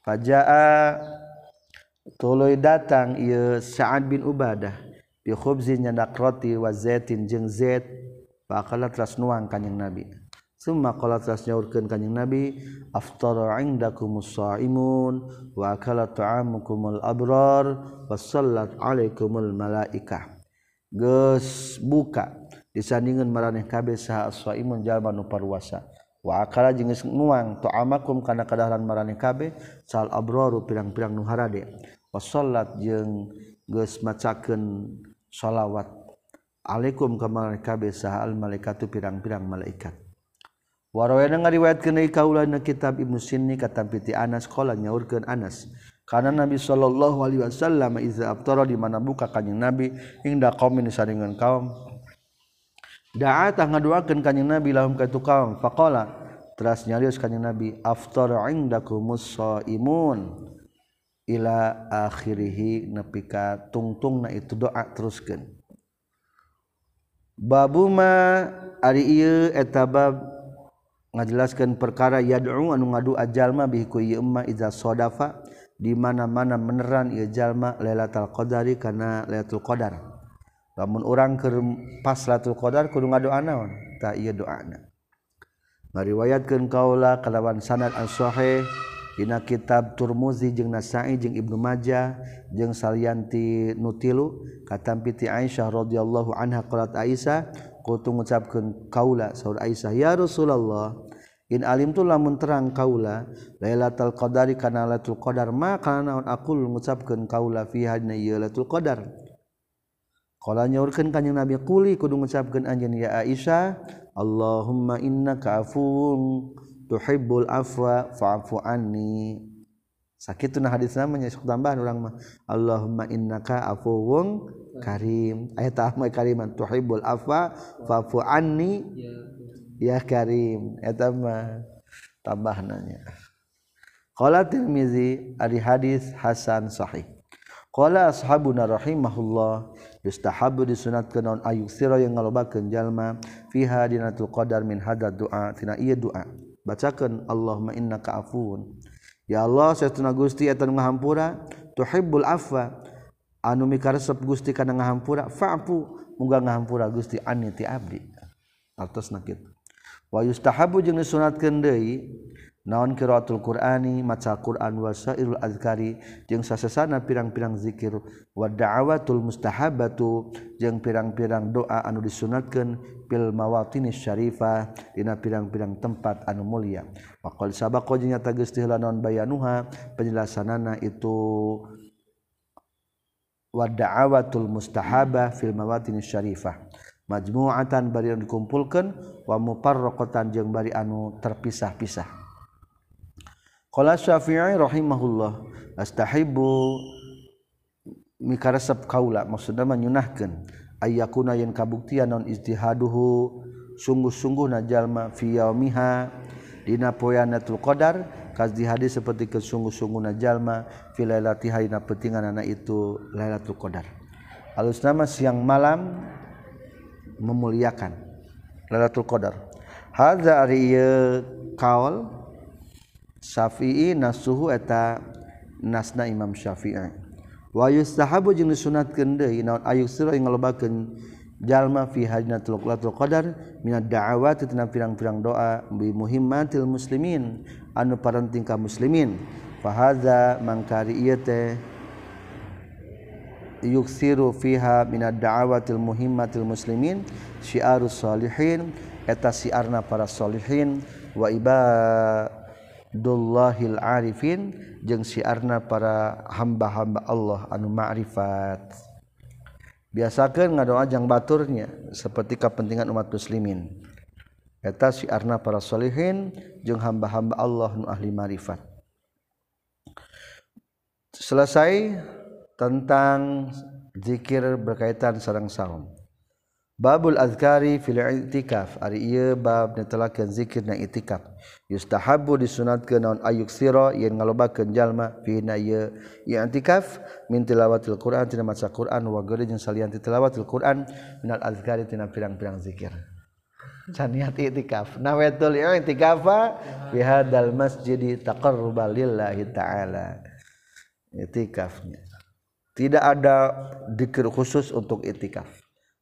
Fajaa tuluy datang ieu Sa'ad bin Ubadah bi khubzin nyandak roti wa zaitin jeung zait faqala tras nuang kanjing nabi. Suma qala telah nyaurkeun kanjing Nabi aftara indakum musaimun wa akala ta'amukumul abrar wasallat alaikumul malaikah. Geus buka disandingan maraneh kabeh saha saimun jalma nu parwasa. Wa akala jeung geus nuang ta'amakum kana kadaharan maraneh kabeh sal abraru pirang-pirang nu harade. Wasallat jeung geus macakeun shalawat alaikum ka maraneh kabeh saha al malaikatu pirang-pirang malaikat. Warwayana ngariwayatkeun kenai kaula na kitab Ibnu Sinni katampiti Anas qala nyaurkeun Anas. Karena Nabi sallallahu alaihi wasallam iza aftara di mana buka kanjing Nabi ingda qaumin saringan kaum. Da'a tah ngaduakeun kanjing Nabi lahum ka tu kaum faqala teras nyarios kanjing Nabi aftara indakumus shaimun ila akhirihi nepi ka tungtung na itu doa teruskeun. Babuma ari ieu eta bab ngajelaskan perkara yad'u anu ngadu ajalma bihi ku imma idza sadafa di mana-mana meneran ieu jalma lailatul qadari kana lailatul qadar. Lamun urang keur pas lailatul qadar kudu ngadoa naon ta ieu doana. Ngariwayatkeun kaula kalawan sanad an sahih dina kitab Turmuzi jeung Nasa'i jeung Ibnu Majah jeung salianti nutilu katampi ti Aisyah radhiyallahu anha qalat Aisyah kutu ngucapkeun kaula saur Aisyah ya Rasulullah in alim tu lamun terang kaula Lailatul Qadari kana Lailatul Qadar ma kana naon aku ngucapkeun kaula fi hadna Lailatul Qadar. Qala nyaurkeun kanjing Nabi quli kudu ngucapkeun anjeun ya Aisyah Allahumma innaka afuwun tuhibbul afwa fa'fu anni. Nah hadis namanya sok tambahan urang mah. Allahumma innaka afuwun karim. Ayat ahmad kariman tuhibbul afwa fa'fu anni ya Karim eta mah tambah nanya. Qala tirmizi ari hadis hasan sahih. Qala ashabuna rahimahullah yustahabu disunatkeun naon ayusira yang ngalobakeun jalma fiha dinatul qadar min hadad doa tina ieu doa bacakeun Allahumma innaka afuun ya Allah satuna Gusti eta nu ngahampura tuhibbul afwa. Anu mikaresep Gusti kana ngahampura fa'fu. Muga ngahampura Gusti ani ti abdi. Atos na kitu wa yustahabu jeung disunatkeun deui naon qiraatul qur'ani maca qur'an wa sairul azkari jeung sasesana pirang-pirang zikir wa da'awatul mustahabatu jeung pirang-pirang doa anu disunatkeun fil mawatini syarifah dina pirang-pirang tempat anu mulia. Faqal sabaqa jeung nyata geus naon bayanuha penjelasanana itu wa da'awatul mustahabah fil mawatini syarifah. majmuatan bari anu dikumpulkeun wa muparraqatan jeung bari anu terpisah-pisah. Qala syafi'i rahimahullah astahibbu mikaresep kaula? Maksudna menyunahkeun ayyakuna yen kabuktian non ijtihaduhu? Sungguh-sungguh najalma fi yaumiha dina poeanatul qadar kas di hadis seperti kesungguh-sungguh najalma fi lailati hayna pentinganana itu lailatul qadar. Alus nama siang malam memuliakan. Lailatul Qadar. Hadza ari kaul Syafi'i nasuhu eta nasna Imam Syafi'i. Wa yustahabu jeung disunatkeun deui naon ayusra ngalobakeun jalma fi hajnatul qadar minad da'awati tina pirang-pirang doa bi muhimmatil muslimin anu parenting ka muslimin. Fa hadza mangkari ieu teh yuksiru fiha minad da'awatil muhimmatil muslimin syiarus solihin eta siarna para solihin wa ibadullahil arifin jeung siarna para hamba-hamba Allah anu ma'rifat. Biasakan ngadoa jang baturnya seperti kepentingan umat muslimin. Eta siarna para solihin jeung hamba-hamba Allah nu ahli ma'rifat. Selesai tentang dzikir berkaitan sarang saum. Babul azkari fil i'tikaf. Ari ieu bab netelakeun zikir na i'tikaf. Yustahabu disunatkeun naon ayuk sira yen ngalobakeun jalma fi na ieu i'tikaf min tilawatil Qur'an tina maca Qur'an wa gari jeung salian tilawatil Qur'an minal azkari tina pirang-pirang zikir. Can niat i'tikaf. Nawetul i'tikafa fi hadzal masjid taqarruban lillahi ta'ala. I'tikafnya tidak ada zikir khusus untuk i'tikaf.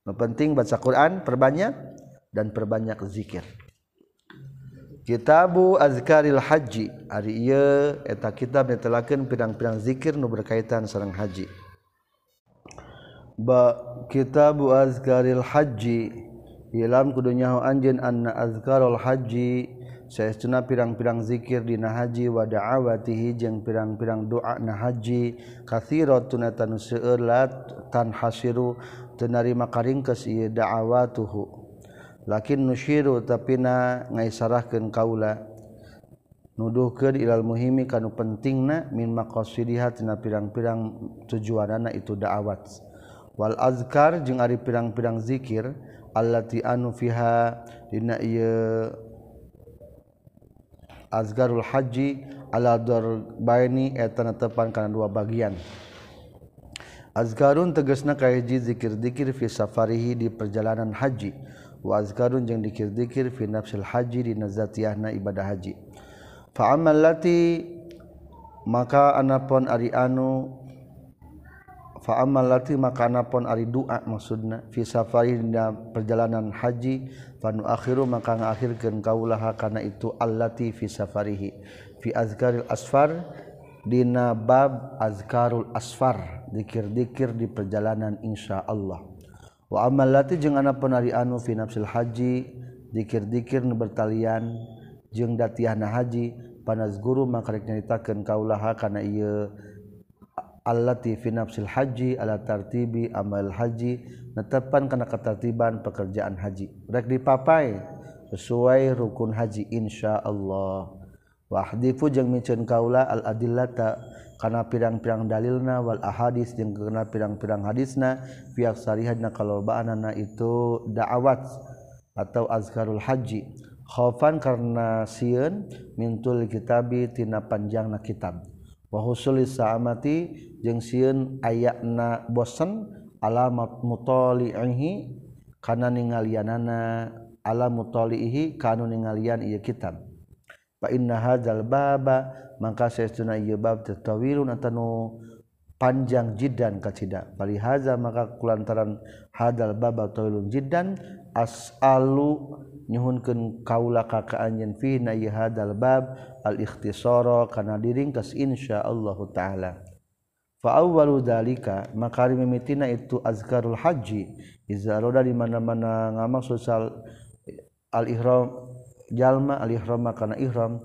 Penting baca Quran perbanyak dan perbanyak zikir. Kitabu azkaril haji. Hari iya eta kitab yang telakan pirang-pirang zikir nu berkaitan sarang haji. Ba kitabu azkaril haji. Ilam kudu nyaho anjeun anna azkarul haji sayauna pirang-pirang zikir dina haji wadaawatihi jeung pirang-pirang doa na haji kairo tunatan selat tan hasiru tenarima karingkes ieu da'awatuhu. Lakin nusyiru tapina ngaisarahkeun kaula. Nuduhkeun ilal muhimi kanu pentingna min maqasidiha tina pirang-pirang tujuanana itu da'awat. Wal azkar jeung ari pirang-pirang zikir allati anu fiha dina ieu azgarul Haji aladorbaini etana tepang karena dua bagian. Azgarun tegesna kahiji zikir-dikir fi safarihi di perjalanan haji. Wa azgarun jeung dikir-dikir fi nafsil haji di nazatiyahna ibadah haji. Fa amallati maka anapon ari anu faamal lati makana pon ari doa maksudna. Fi safari dina perjalanan haji fanu akhiru maka ngakhirkeun kaulah kana itu allati fi safarihi. Fi azkaril asfar dina bab azkarul asfar dikir-dikir di perjalanan insya Allah. Wa amal lati jeung ana pon ari anu fi nafsil haji dikir-dikir nu bertalian jeung datiahna haji panas guru maka rek nyaritakeun kaulah kana ieu allati fi nafsil haji ala tartibi amal haji. Netepan kana ketertiban pekerjaan haji. Rek dipapai sesuai rukun haji insyaallah. Wa hadifu jeung miceun kaula al adillata kana pirang-pirang dalilna wal ahadis jeung kana pirang-pirang hadisna pihak sarihadna kalobaanana itu da'awat atau azkarul haji. Khaufan karena sieun mintul kitabi tina panjangna kitab. wahusuli saamati jeung sieun ayana bosen alamat mutalihi kana ningalianana ala mutalihi kanu ningalian ieu kitab fa inna hadzal baba mangka saestuna ieu bab tatawilun atanu panjang jiddan kacida. Bali hadza maka kulantaran hadzal baba tawilun jiddan asalu nyhunkan kaula kakaanyin fi hadzal bab al-ikhtisoro kana diringkas insya Allah ta'ala. Fa awwalu dalika maka mimitina itu azkarul haji iza roda di mana-mana ngamaksud al-ihram jalma al-ihram kana ihram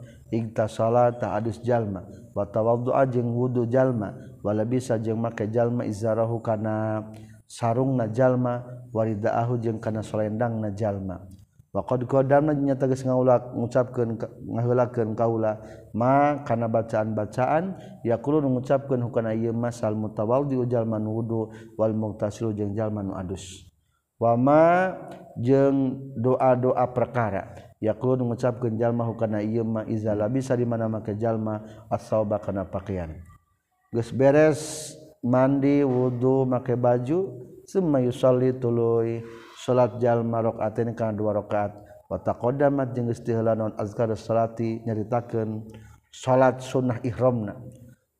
salat tak adus jalma wa tawaddu'a jeung wudu jalma wala bisa jeung make jalma izarahu kana sarungna jalma waridaahu jeung kana solendangna jalma. Waqad qadamna nya tegas ngaulak ngucapkeun ngaheulakeun kaula ma kana bacaan-bacaan yaqulu ngucapkeun hukana ieu masal mutawaddi jalma nu wudu wal muktasilu jeung jalma nu adus. Wama jeung doa-doa perkara yaqulu ngucapkeun jalma hukana ieu ma iza bisa di mana make jalma asauba kana pakaian. Geus beres mandi wudu make baju summa yusalli tuluy. salat jalma rakaat kana dua rakaat. Wa taqaddamat jeung geus non azkar salati nyaritakeun salat sunnah ihramna.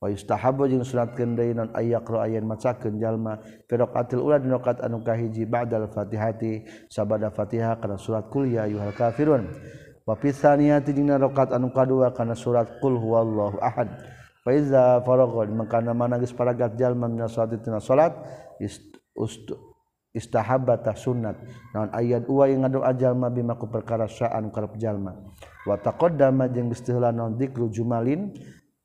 Wa yustahabu jeung sunatkeun deui non ayyaqra ayan macakeun jalma fi raqaatil ula dina rakaat anu kahiji ba'dal fatihati sabada fatihah kana surat qul ya ayyuhal kafirun. Wa fi tsaniyati dina rakaat anu kadua kana surat qul huwallahu ahad. Fa iza faragha mangkana mana geus paragat jalma min salati tina salat istahabata sunat naon ayat uwa yang ngadu ajalma bima ku perkara saan karep jalma. Wa taqaddama jeung geus teheula naon dzikru jumalin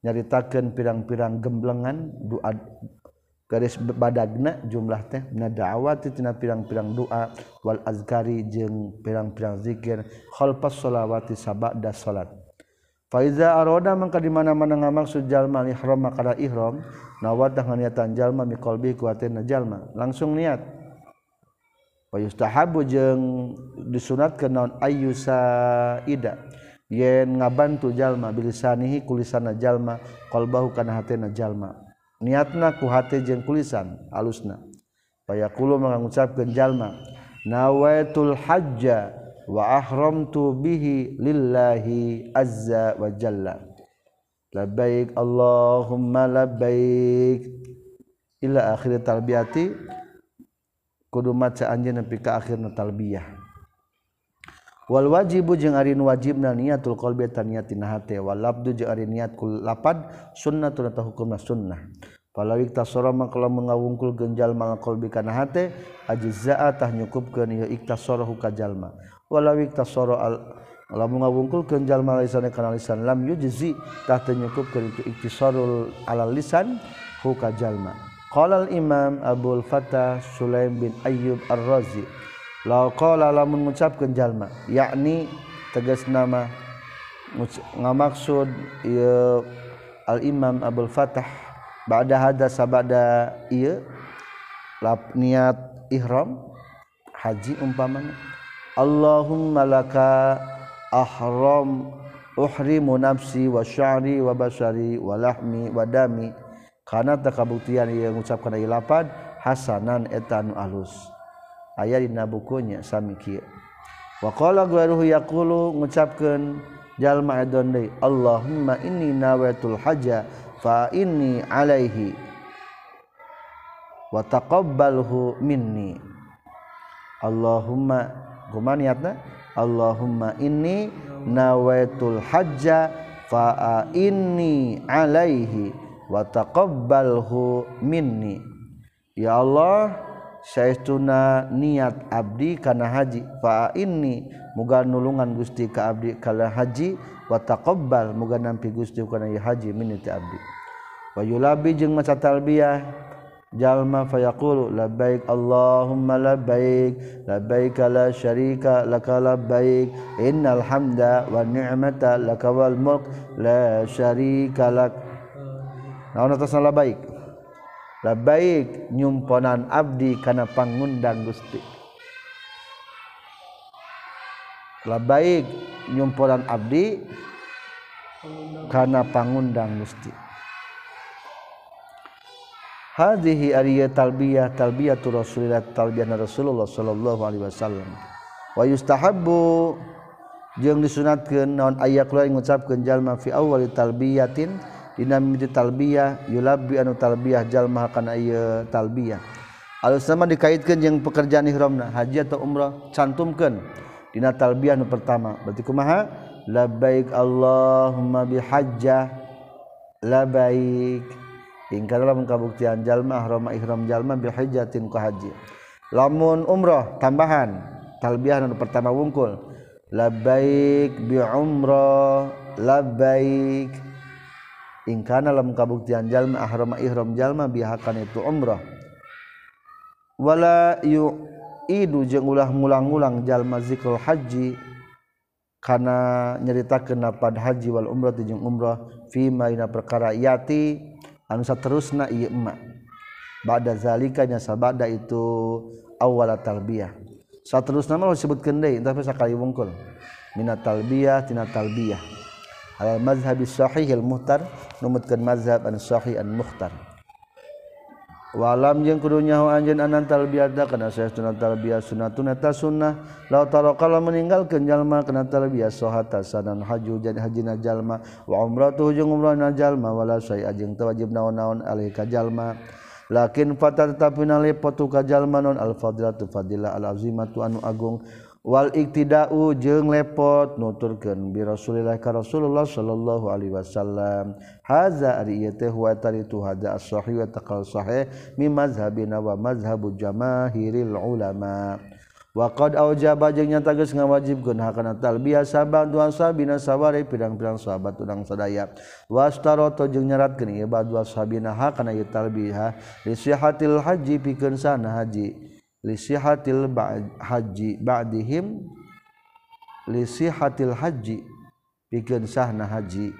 nyaritakeun pirang-pirang gemblengan doa garis badagna jumlah teh na da'awati tina pirang-pirang doa wal azkari jeung pirang-pirang zikir khalfas sholawati sabada salat. Faiza aroda mangka di mana-mana ngamaksud jalma ihram maka ihram nawadah nganiatan jalma miqalbi kuatin jalma. Langsung niat. wayustahabu jeung disunatkeun naon ayyusaida yen ngabantu jalma bilisanihi kulisana jalma qalbahu kana hatena jalma. Niatna ku hate jeung kulisan alusna payaqulu mangucapkeun jalma nawaitul hajja wa ahramtu bihi lillahi azza wa jalla. Labbaik allahumma labbaik. Ila akhir talbiyati kudu maca anjeun nepi ka akhirna talbiyah. Wal wajibu jeung ari wajibna niatul qalbi ta niat hate. Wal labdu jeung ari niat kul lapad sunnatun eta hukumna sunnah. Palawi tasoro mah kalau mengawungkul genjal mal qalbi kana hate ajzaa tah nyukupkeun ieu iktasoro ka jalma walawi tasoro al lamun ngawungkul genjal mal lisan kana lisan lam yujzi tah teu nyukupkeun itu iktisarul alal lisan hu ka jalma qala al imam abul fatah sulaim bin ayyub ar-razi law qala lamun ngucapkeun jalma yakni tegas nama ngamaksud ieu al imam abul fatah ba'da hada sabada ieu niat ihram haji umpamana Allahumma laka ahram uhrimu nafsi wa sya'ri wa basari wa lahmi wa dami kana takabuktian yang mengucapkan ieu lapad hasanan etan alus. Aya dina bukunya sami kieu wa qala ghairuhu yaqulu ngucapkeun jalma edon Allahumma inni nawaitul haja fa inni alaihi wa taqabbalhu minni. Allahumma niatna Allahumma ini nawaitul hajja fa inni alaihi wa taqabbalhu minni. Ya Allah saestuna niat abdi kana haji. Fa inni muga nulungan Gusti ka abdi kala haji. Wa taqabbal muga nampi Gusti kana haji minni ti abdi. Wa yulabi jeung maca talbiyah. Jalma fayaqulu labbaik Allahumma labbaik labbaik la syarika laka labbaik innal hamda wa ni'mata laka wal mulk la syarika lak naon atas nala baik la baik nyumponan abdi kana pangundang gusti. La baik nyumponan abdi kana pangundang gusti. Hadhihi ariya talbiyah talbiyatu rasulillah talbiyah rasulullah sallallahu alaihi wasallam. Wa yustahabbu jeung disunatkeun naon aya kula ngucapkeun jalma fi awwali talbiyatin dina mimiti talbiyah yulabbi anu talbiyah jalma kana ieu talbiyah. Alus sama dikaitkeun jeung pekerjaan ihramna haji atau umrah cantumkeun. Dina talbiyah nu pertama berarti kumaha? Labbaik allahumma bihajjah. Labbaik. Dalam kabuktian jalma Roma Iram Jalma Bilhajatin ke haji. Lamun umroh tambahan. Talbiah pertama wungkul. Labaik bi umroh labaik ingkana lam kabuktian jalma ahrama ihram jalma bihakan itu umrah. Wala yu idu jeung ulah ngulang-ulang jalma zikrul haji kana nyaritakeun napad haji wal umrah jeung umrah fi ma dina perkara yati anu saterusna ieu emak ba'da zalika nya sabada itu awwala talbiyah. Saterusna mah disebutkeun deui tapi sakali wungkul. Minat talbiyah tina talbiyah. al mazhab sahih al muhtar numutkeun mazhab an sahih an muhtar walam jeung kudu nyaho anjeun anan talbiyata kana saestuna talbiyah sunnatun eta sunnah la taraqala meninggalkeun jalma kana talbiyah sahata sanan haju jadi hajina jalma wa umratuhu jeung umrahna jalma wala syai ajeng teu wajib naon-naon alih ka jalma lakin fatar tapi nale potu ka jalma non al fadilatu fadilah al azimatu anu agung wal iktidau jeung lepot. Nuturkeun bi Rasulillah ka Rasulullah sallallahu alaihi wasallam. Haza ari ieu teh wa tari tu haza as-sahih wa taqal sahih mi mazhabina wa mazhabu jamaahiril ulama. Wa qad aujaba jeung nyata geus ngawajibkeun hakana talbiyah saban dua sabina sawari pirang-pirang sahabat urang sadaya. Wastaroto jeung nyaratkeun ieu badwa sabina hakana ieu talbiyah li sihatil haji pikeun sana haji. lisihatil haji ba'dihim lisihatil haji pikeun sahna haji.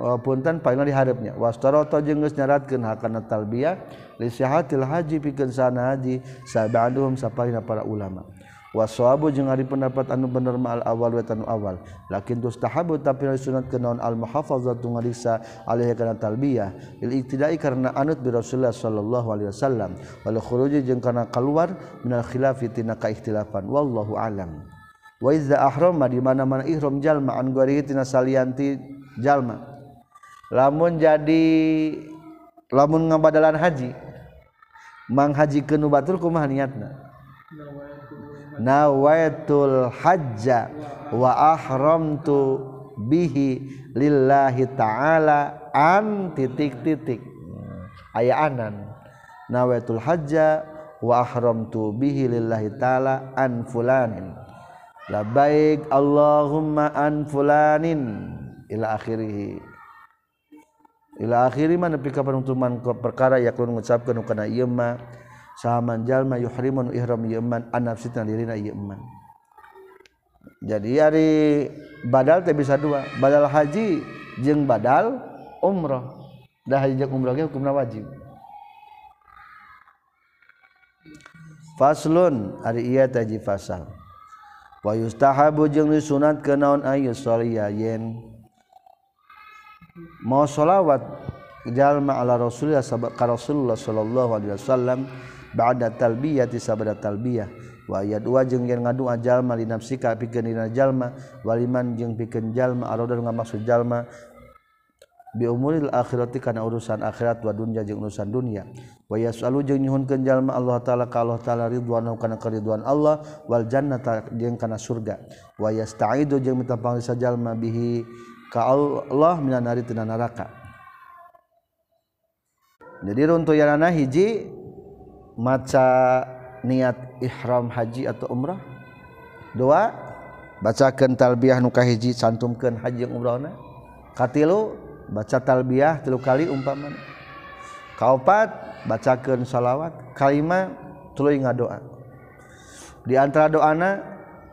Uh, punten paling diharapnya wastarata jeung geus nyaratkeun hakana talbiyah lisihatil haji pikeun sahna haji sabaduhum sapalina para ulama. wasoabu jeung ari pendapat anu bener ma al awal wa tanu awal. Lakin tustahabu tapi sunat kenaon al muhafazatu ngariksa alaihi kana talbiyah. Lil iktidai karena anut bi Rasulullah sallallahu alaihi wasallam. Wal khuruji jeung kana keluar minal khilafi tina kaiktilafan wallahu alam. Wa iza ahrama di mana-mana ihram jalma an gori tina salianti jalma. Lamun jadi lamun ngabadalan haji manghaji ke nubatur kumaha niatna? nawaitul hajja wa ahramtu bihi lillahi ta'ala an titik titik aya anan nawaitul hajja wa ahramtu bihi lillahi ta'ala an fulanin. Labaik Allahumma an fulanin. Ila akhirih ila akhiri mana pika penuntuman perkara yakun mengucapkan kana ieu mah salaman jalma yuhrimun ihram yeman anaf sitna dirina yeman jadi hari badal teh bisa dua. Badal haji jeng badal umroh dah haji jeng umroh hukumna wajib. Faslun hari ia taji ji fasal. Wa yustahabu jeung disunat kenaon ayu sholiya yen. Mau sholawat jalma ala rasulillah ka rasulullah sallallahu alaihi wasallam ba'da talbiyati sabada talbiyah. Wa ayat dua jeung yen ngadua jalma li nafsika pikeun dina jalma waliman jeung pikeun jalma aroda nu maksud jalma bi umuril akhirati kana urusan akhirat wa dunya jeung urusan dunia wa yasalu jeung nyuhunkeun jalma Allah taala ka Allah taala ridwanu kana karidwan Allah wal jannata jeung kana surga. Wa yastaidu jeung minta pangrisa jalma bihi ka Allah minan nari tina neraka jadi yana hiji maca niat ihram haji atau umrah? Dua bacakan talbiyah nuka hiji cantumkan haji yang umrahna. Katilu baca talbiyah tilu kali umpama kaopat bacakan salawat. Kalima tuluy ngadoa di antara doana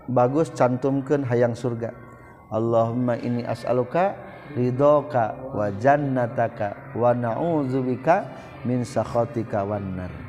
bagus cantumkan hayang surga. Allahumma ini as'aluka ridhoka wa jannataka wa na'udzubika min sakhatika wan nar.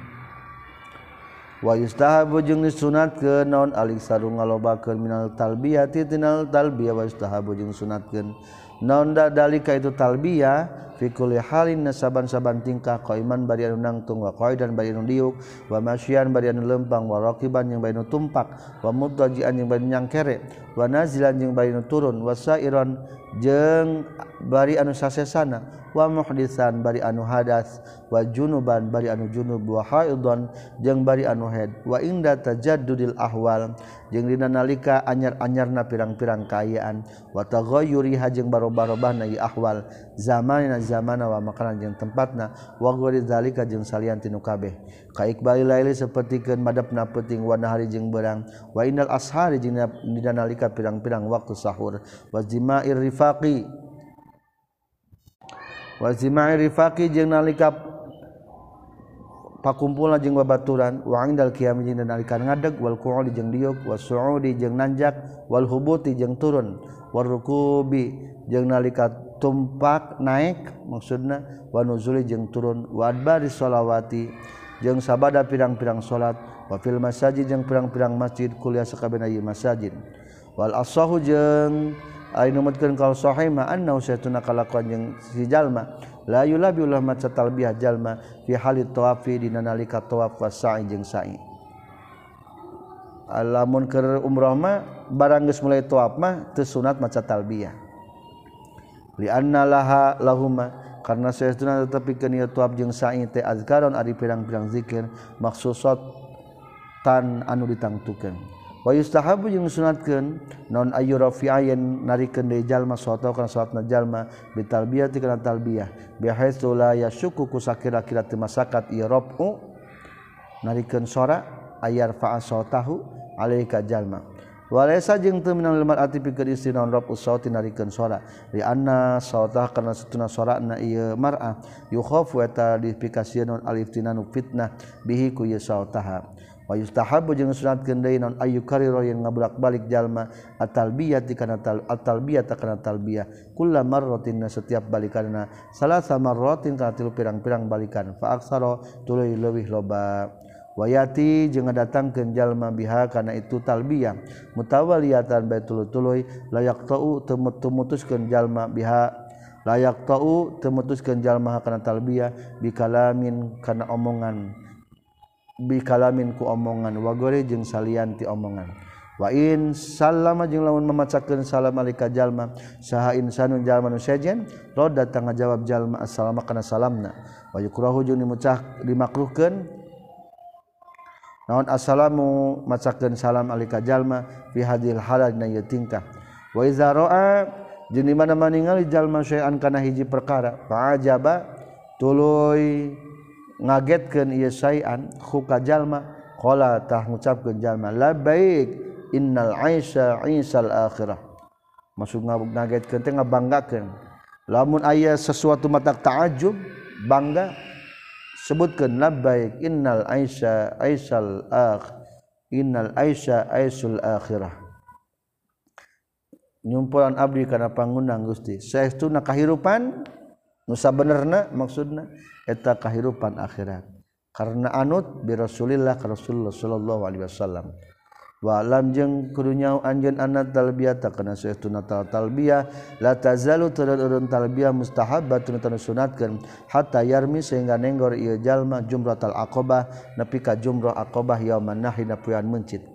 wayustahabu jeung disunatkeun naon alik sarung ngalobakeun minal talbiyati tinal talbiyah wayustahabu jeung sunatkeun naon dalika itu talbiyah fikul halin nasaban-saban tingkah koiman bari anu nangtung wa qaidan bari anu liuk wa masyian bari anu lempang wa raqiban yang bari anu tumpak wa mudajian yang bari nyangkere wa nazilan yang bari anu turun wa sairon jeung bari anu sasesana wa muhdisan bari anu hadas wa junuban bari anu junub wa haidon jeung bari anu haid wa inda tajaddudil ahwal jeung dina nalika anyar-anyarna pirang-pirang kaayaan wa taghayyuri hajeung barobah-robahna ahwal zamanina zamana wa makanan jeung tempatna wa ghairi zalika jeung salian tinu kabeh. Ka iqbali laili sapertikeun madapna peuting wa nahari jeung beurang wa innal ashari jeung dina nalika pirang-pirang waktu sahur. Wa zima'ir rifaqi wazima rifaqi jeung nalika pakumpulna jeung babaturan wa indal qiyam jeung nalika ngadeg wal qu'udi jeung diuk was su'udi jeung nanjak wal hubuti jeung turun war rukubi jeung nalika tumpak naik maksudna wanuzuli jeung turun wadbari sholawati jeung sabada pirang-pirang salat wafil masajid jeung pirang-pirang masjid kuliah sakabeh ieu masajid. Wal asahu jeung ari numutkeun kal sahih ma annahu saytuna kalakuan jeung si jalma la yulabi ulah maca talbiyah jalma fi halit tawafi dina nalika tawaf wa sa'i jeung sa'i. Lamun keur umrah mah barang geus mulai tawaf mah teu sunat maca talbiyah. lianna laha lahuma karena saestuna tetapi kenia tuab jeung sa'i teh azkaron ari pirang-pirang zikir maksusat tan anu ditangtukeun wa yustahabu jeung sunatkeun non ayu rafi'ayen narikeun deui jalma soto kana salatna jalma bitalbiyati kana talbiyah. Bihaitsu la yashuku kusakira-kira teu masakat ieu rafu narikeun sora ayar fa'a sotahu alaika jalma. Walesa jeung teu minal lemar ati pikeun istri naon rob usauti narikeun suara. Li anna sautah kana satuna suarana ieu mar'ah yukhafu wa dipikasieun naon alif nu fitnah bihi ku ieu sautaha. Wa yustahabu jeung sunatkeun deui naon ayu kariro yang ngabulak-balik jalma at-talbiyah kana tal at-talbiyah kana talbiyah kullam marratin setiap balikanna salasa marratin kana tilu pirang-pirang balikan fa aksara tuluy leuwih loba. wayati jeung datang jalma biha karena itu talbiyah. Mutawaliatan baitulutului layak tau temutuskeun jalma biha. Layak tau temutuskeun jalma karena talbiyah bikalamin karena omongan. Bikalamin ku omongan wagore jeung salianti omongan. Wain salama jeung lamun memacakeun salam alika jalma saha insanun jalma nu sejen roda tangga jawab jalma assalamu kana salamna. Wa yukrahu jeung dimucah dimakruhkeun naon assalamu macakeun salam alika jalma fi hadil halal na ieu tingkah. Wa iza ra'a jeung di mana-mana ningali jalma syai'an kana hiji perkara. Fa'ajaba tuluy ngagetkeun ieu syai'an khuka jalma qala tah ngucapkeun jalma labbaik innal aisha isal akhirah. Maksud ngagetkeun teh ngabanggakeun lamun aya sesuatu mata ta'ajub bangga sebutkan labbaik innal aisha aisal akh innal aisha aisul akhirah. Nyumpulan abdi kana pangundang Gusti. Saestuna kahirupan? Nusa benerna maksudna eta kahirupan akhirat. Karena anut bi Rasulillah ka Rasulullah sallallahu alaihi wasallam. Wa lam jeung kudu nyau anjeun anat talbiyah kana saestuna talbiyah. La tazalu turun talbiyah mustahabbatun tan sunatkeun hatta yarmi sehingga nenggor ieu jalma jumratul aqabah nepi ka jumrah aqabah yauman nahri puyan mencit.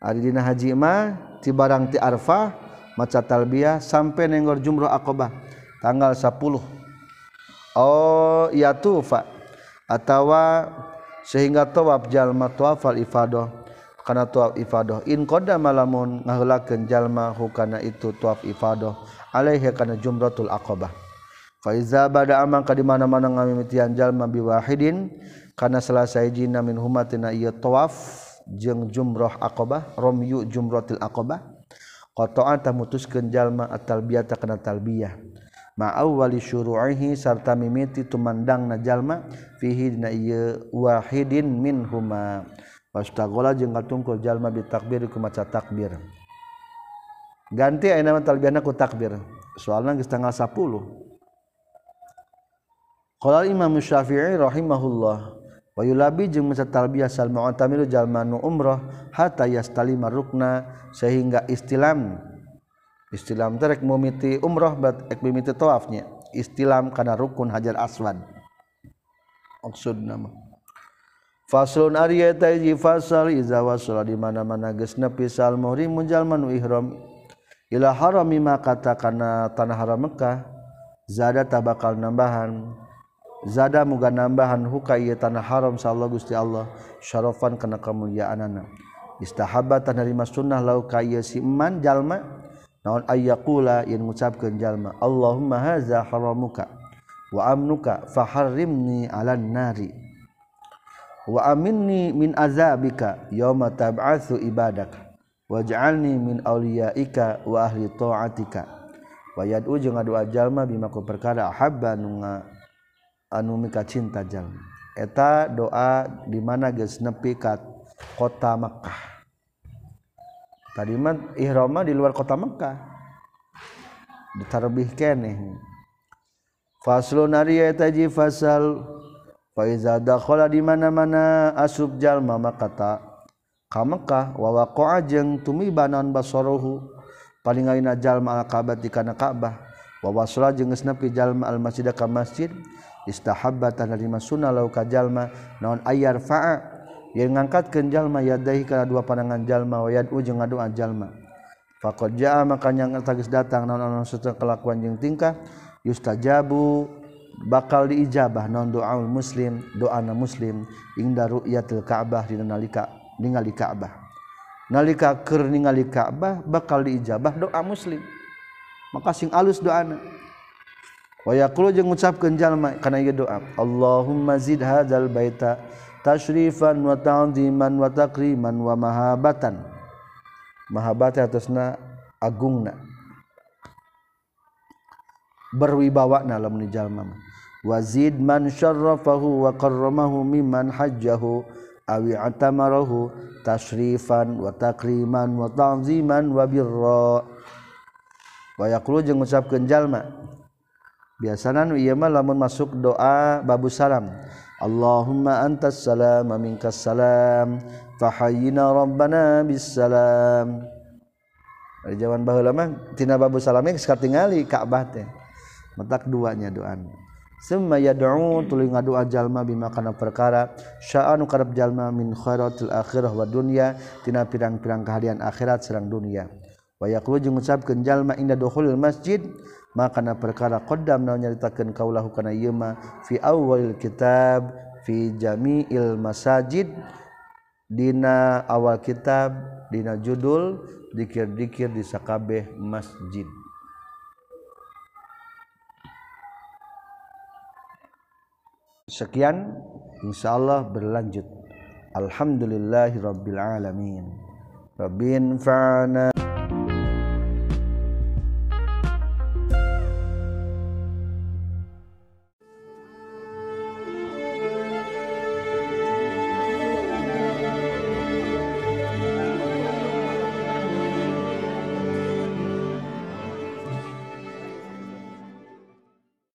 Ari dina haji mah ti barang ti arfah maca talbiyah sampai nenggor jumrah aqabah tanggal 10 Oh ya tufa atawa sehingga tawaf jalma tawafal ifadah kana tuaf ifadah in qadama lamun ngahulakeun jalma hukana itu tuaf ifadah alaihi kana jumratul aqabah. Fa iza bada amang ka di mana-mana ngamimitian jalma bi wahidin kana selesai jina min humatina ieu tuaf jeung jumrah aqabah romyu jumratil aqabah. Qata'an tamutuskeun jalma at-talbiyata kana talbiyah. Ma awwali syuru'ihi sarta mimiti tumandangna jalma fihi dina ieu wahidin min huma pastagola jeung katungkul jalma bitakbir ku maca takbir. Ganti aya nama talbiyana ku takbir. Soalna geus tanggal 10 qala imam syafi'i rahimahullah wa yulabi jeung maca talbiyah sal mu'tamiru jalma nu umrah hatta yastalima rukna sehingga istilam. Istilam terek mumiti umrah bat ek mimiti tawafnya. Istilam kana rukun hajar aswad. Maksud nama Faslun Arya taiji fasal iza wasala di mana-mana geus nepi sal muhrim jalma nu ihram. Ila harami kata kana tanah haram Mekah zada tabakal nambahan. Zada muga nambahan huka ieu tanah haram sallallahu Gusti Allah. Syarafan kana kemuliaanana istahabatan dari sunnah lau ka ieu si iman jalma naon ayyakula yang mengucapkan jalma Allahumma haza haramuka wa amnuka faharrimni ala nari wa aminni min azabika yawma tab'atsu ibadak waj'alni min awliyaika wa ahli ta'atika. Wa yad'u jeung ngadua jalma bima ku perkara habba nu anu mika cinta jalma. Eta doa di mana geus nepi ka kota Makkah tadi mah ihrama di luar kota Mekah ditarbih keneh faslun ariya taji fasal Faizadakhola di mana-mana asub jalma makata ka Mekah wawaqa jeung tumiba naon basorohu palingaina jalma al-Ka'bah di kana Ka'bah. Wa wasala jeung geus nepi jalma al-masjid ka masjid. Istahabba tanalima sunnah lau ka jalma. Naon ayar fa'a yang ngangkatkeun jalma yadahi kana dua pandangan jalma wa yad'u jeung ngadoa jalma. Faqad jaa maka nyang tagis datang naon-naon setelah kelakuan jeung tingkah. Yustajabu bakal diijabah non doaul muslim doana muslim ingda ru'yatil ka'bah dina nalika ningali ka'bah. Nalika keur ningali ka'bah bakal diijabah doa muslim. Maka sing alus doana. Wa yaqulu jeung ngucapkeun jalma kana ieu doa Allahumma zid hadzal baita tasyrifan wa ta'ziman wa takriman wa mahabatan. Mahabatan atasna agungna. Berwibawa na lamun jalma wazid man syarrafahu wa karramahu mimman hajjahu awi atamarohu tasrifan wa takriman wa ta'ziman wa birra wa yaqulu mah lamun masuk doa babu salam Allahumma antas salam minkas salam fahayyina rabbana bis salam baheula mah tina babu salam geus katingali Ka'bah teh. Matak duanya Summa yad'u tuluy ngadua jalma bima kana perkara. Sya'anu karep jalma min khairatil akhirah wa dunya tina pirang-pirang kahadian akhirat sareng dunia. Wa yaqulu jeung ngucapkeun jalma inda dukhulil masjid maka na perkara qaddam naon nyaritakeun kaulahu kana ieu fi awwalil kitab fi jami'il masajid. Dina awal kitab dina judul dikir-dikir di sakabeh masjid sekian Insya Allah berlanjut Alhamdulillahirabbil alamin. Rabbin fa'ana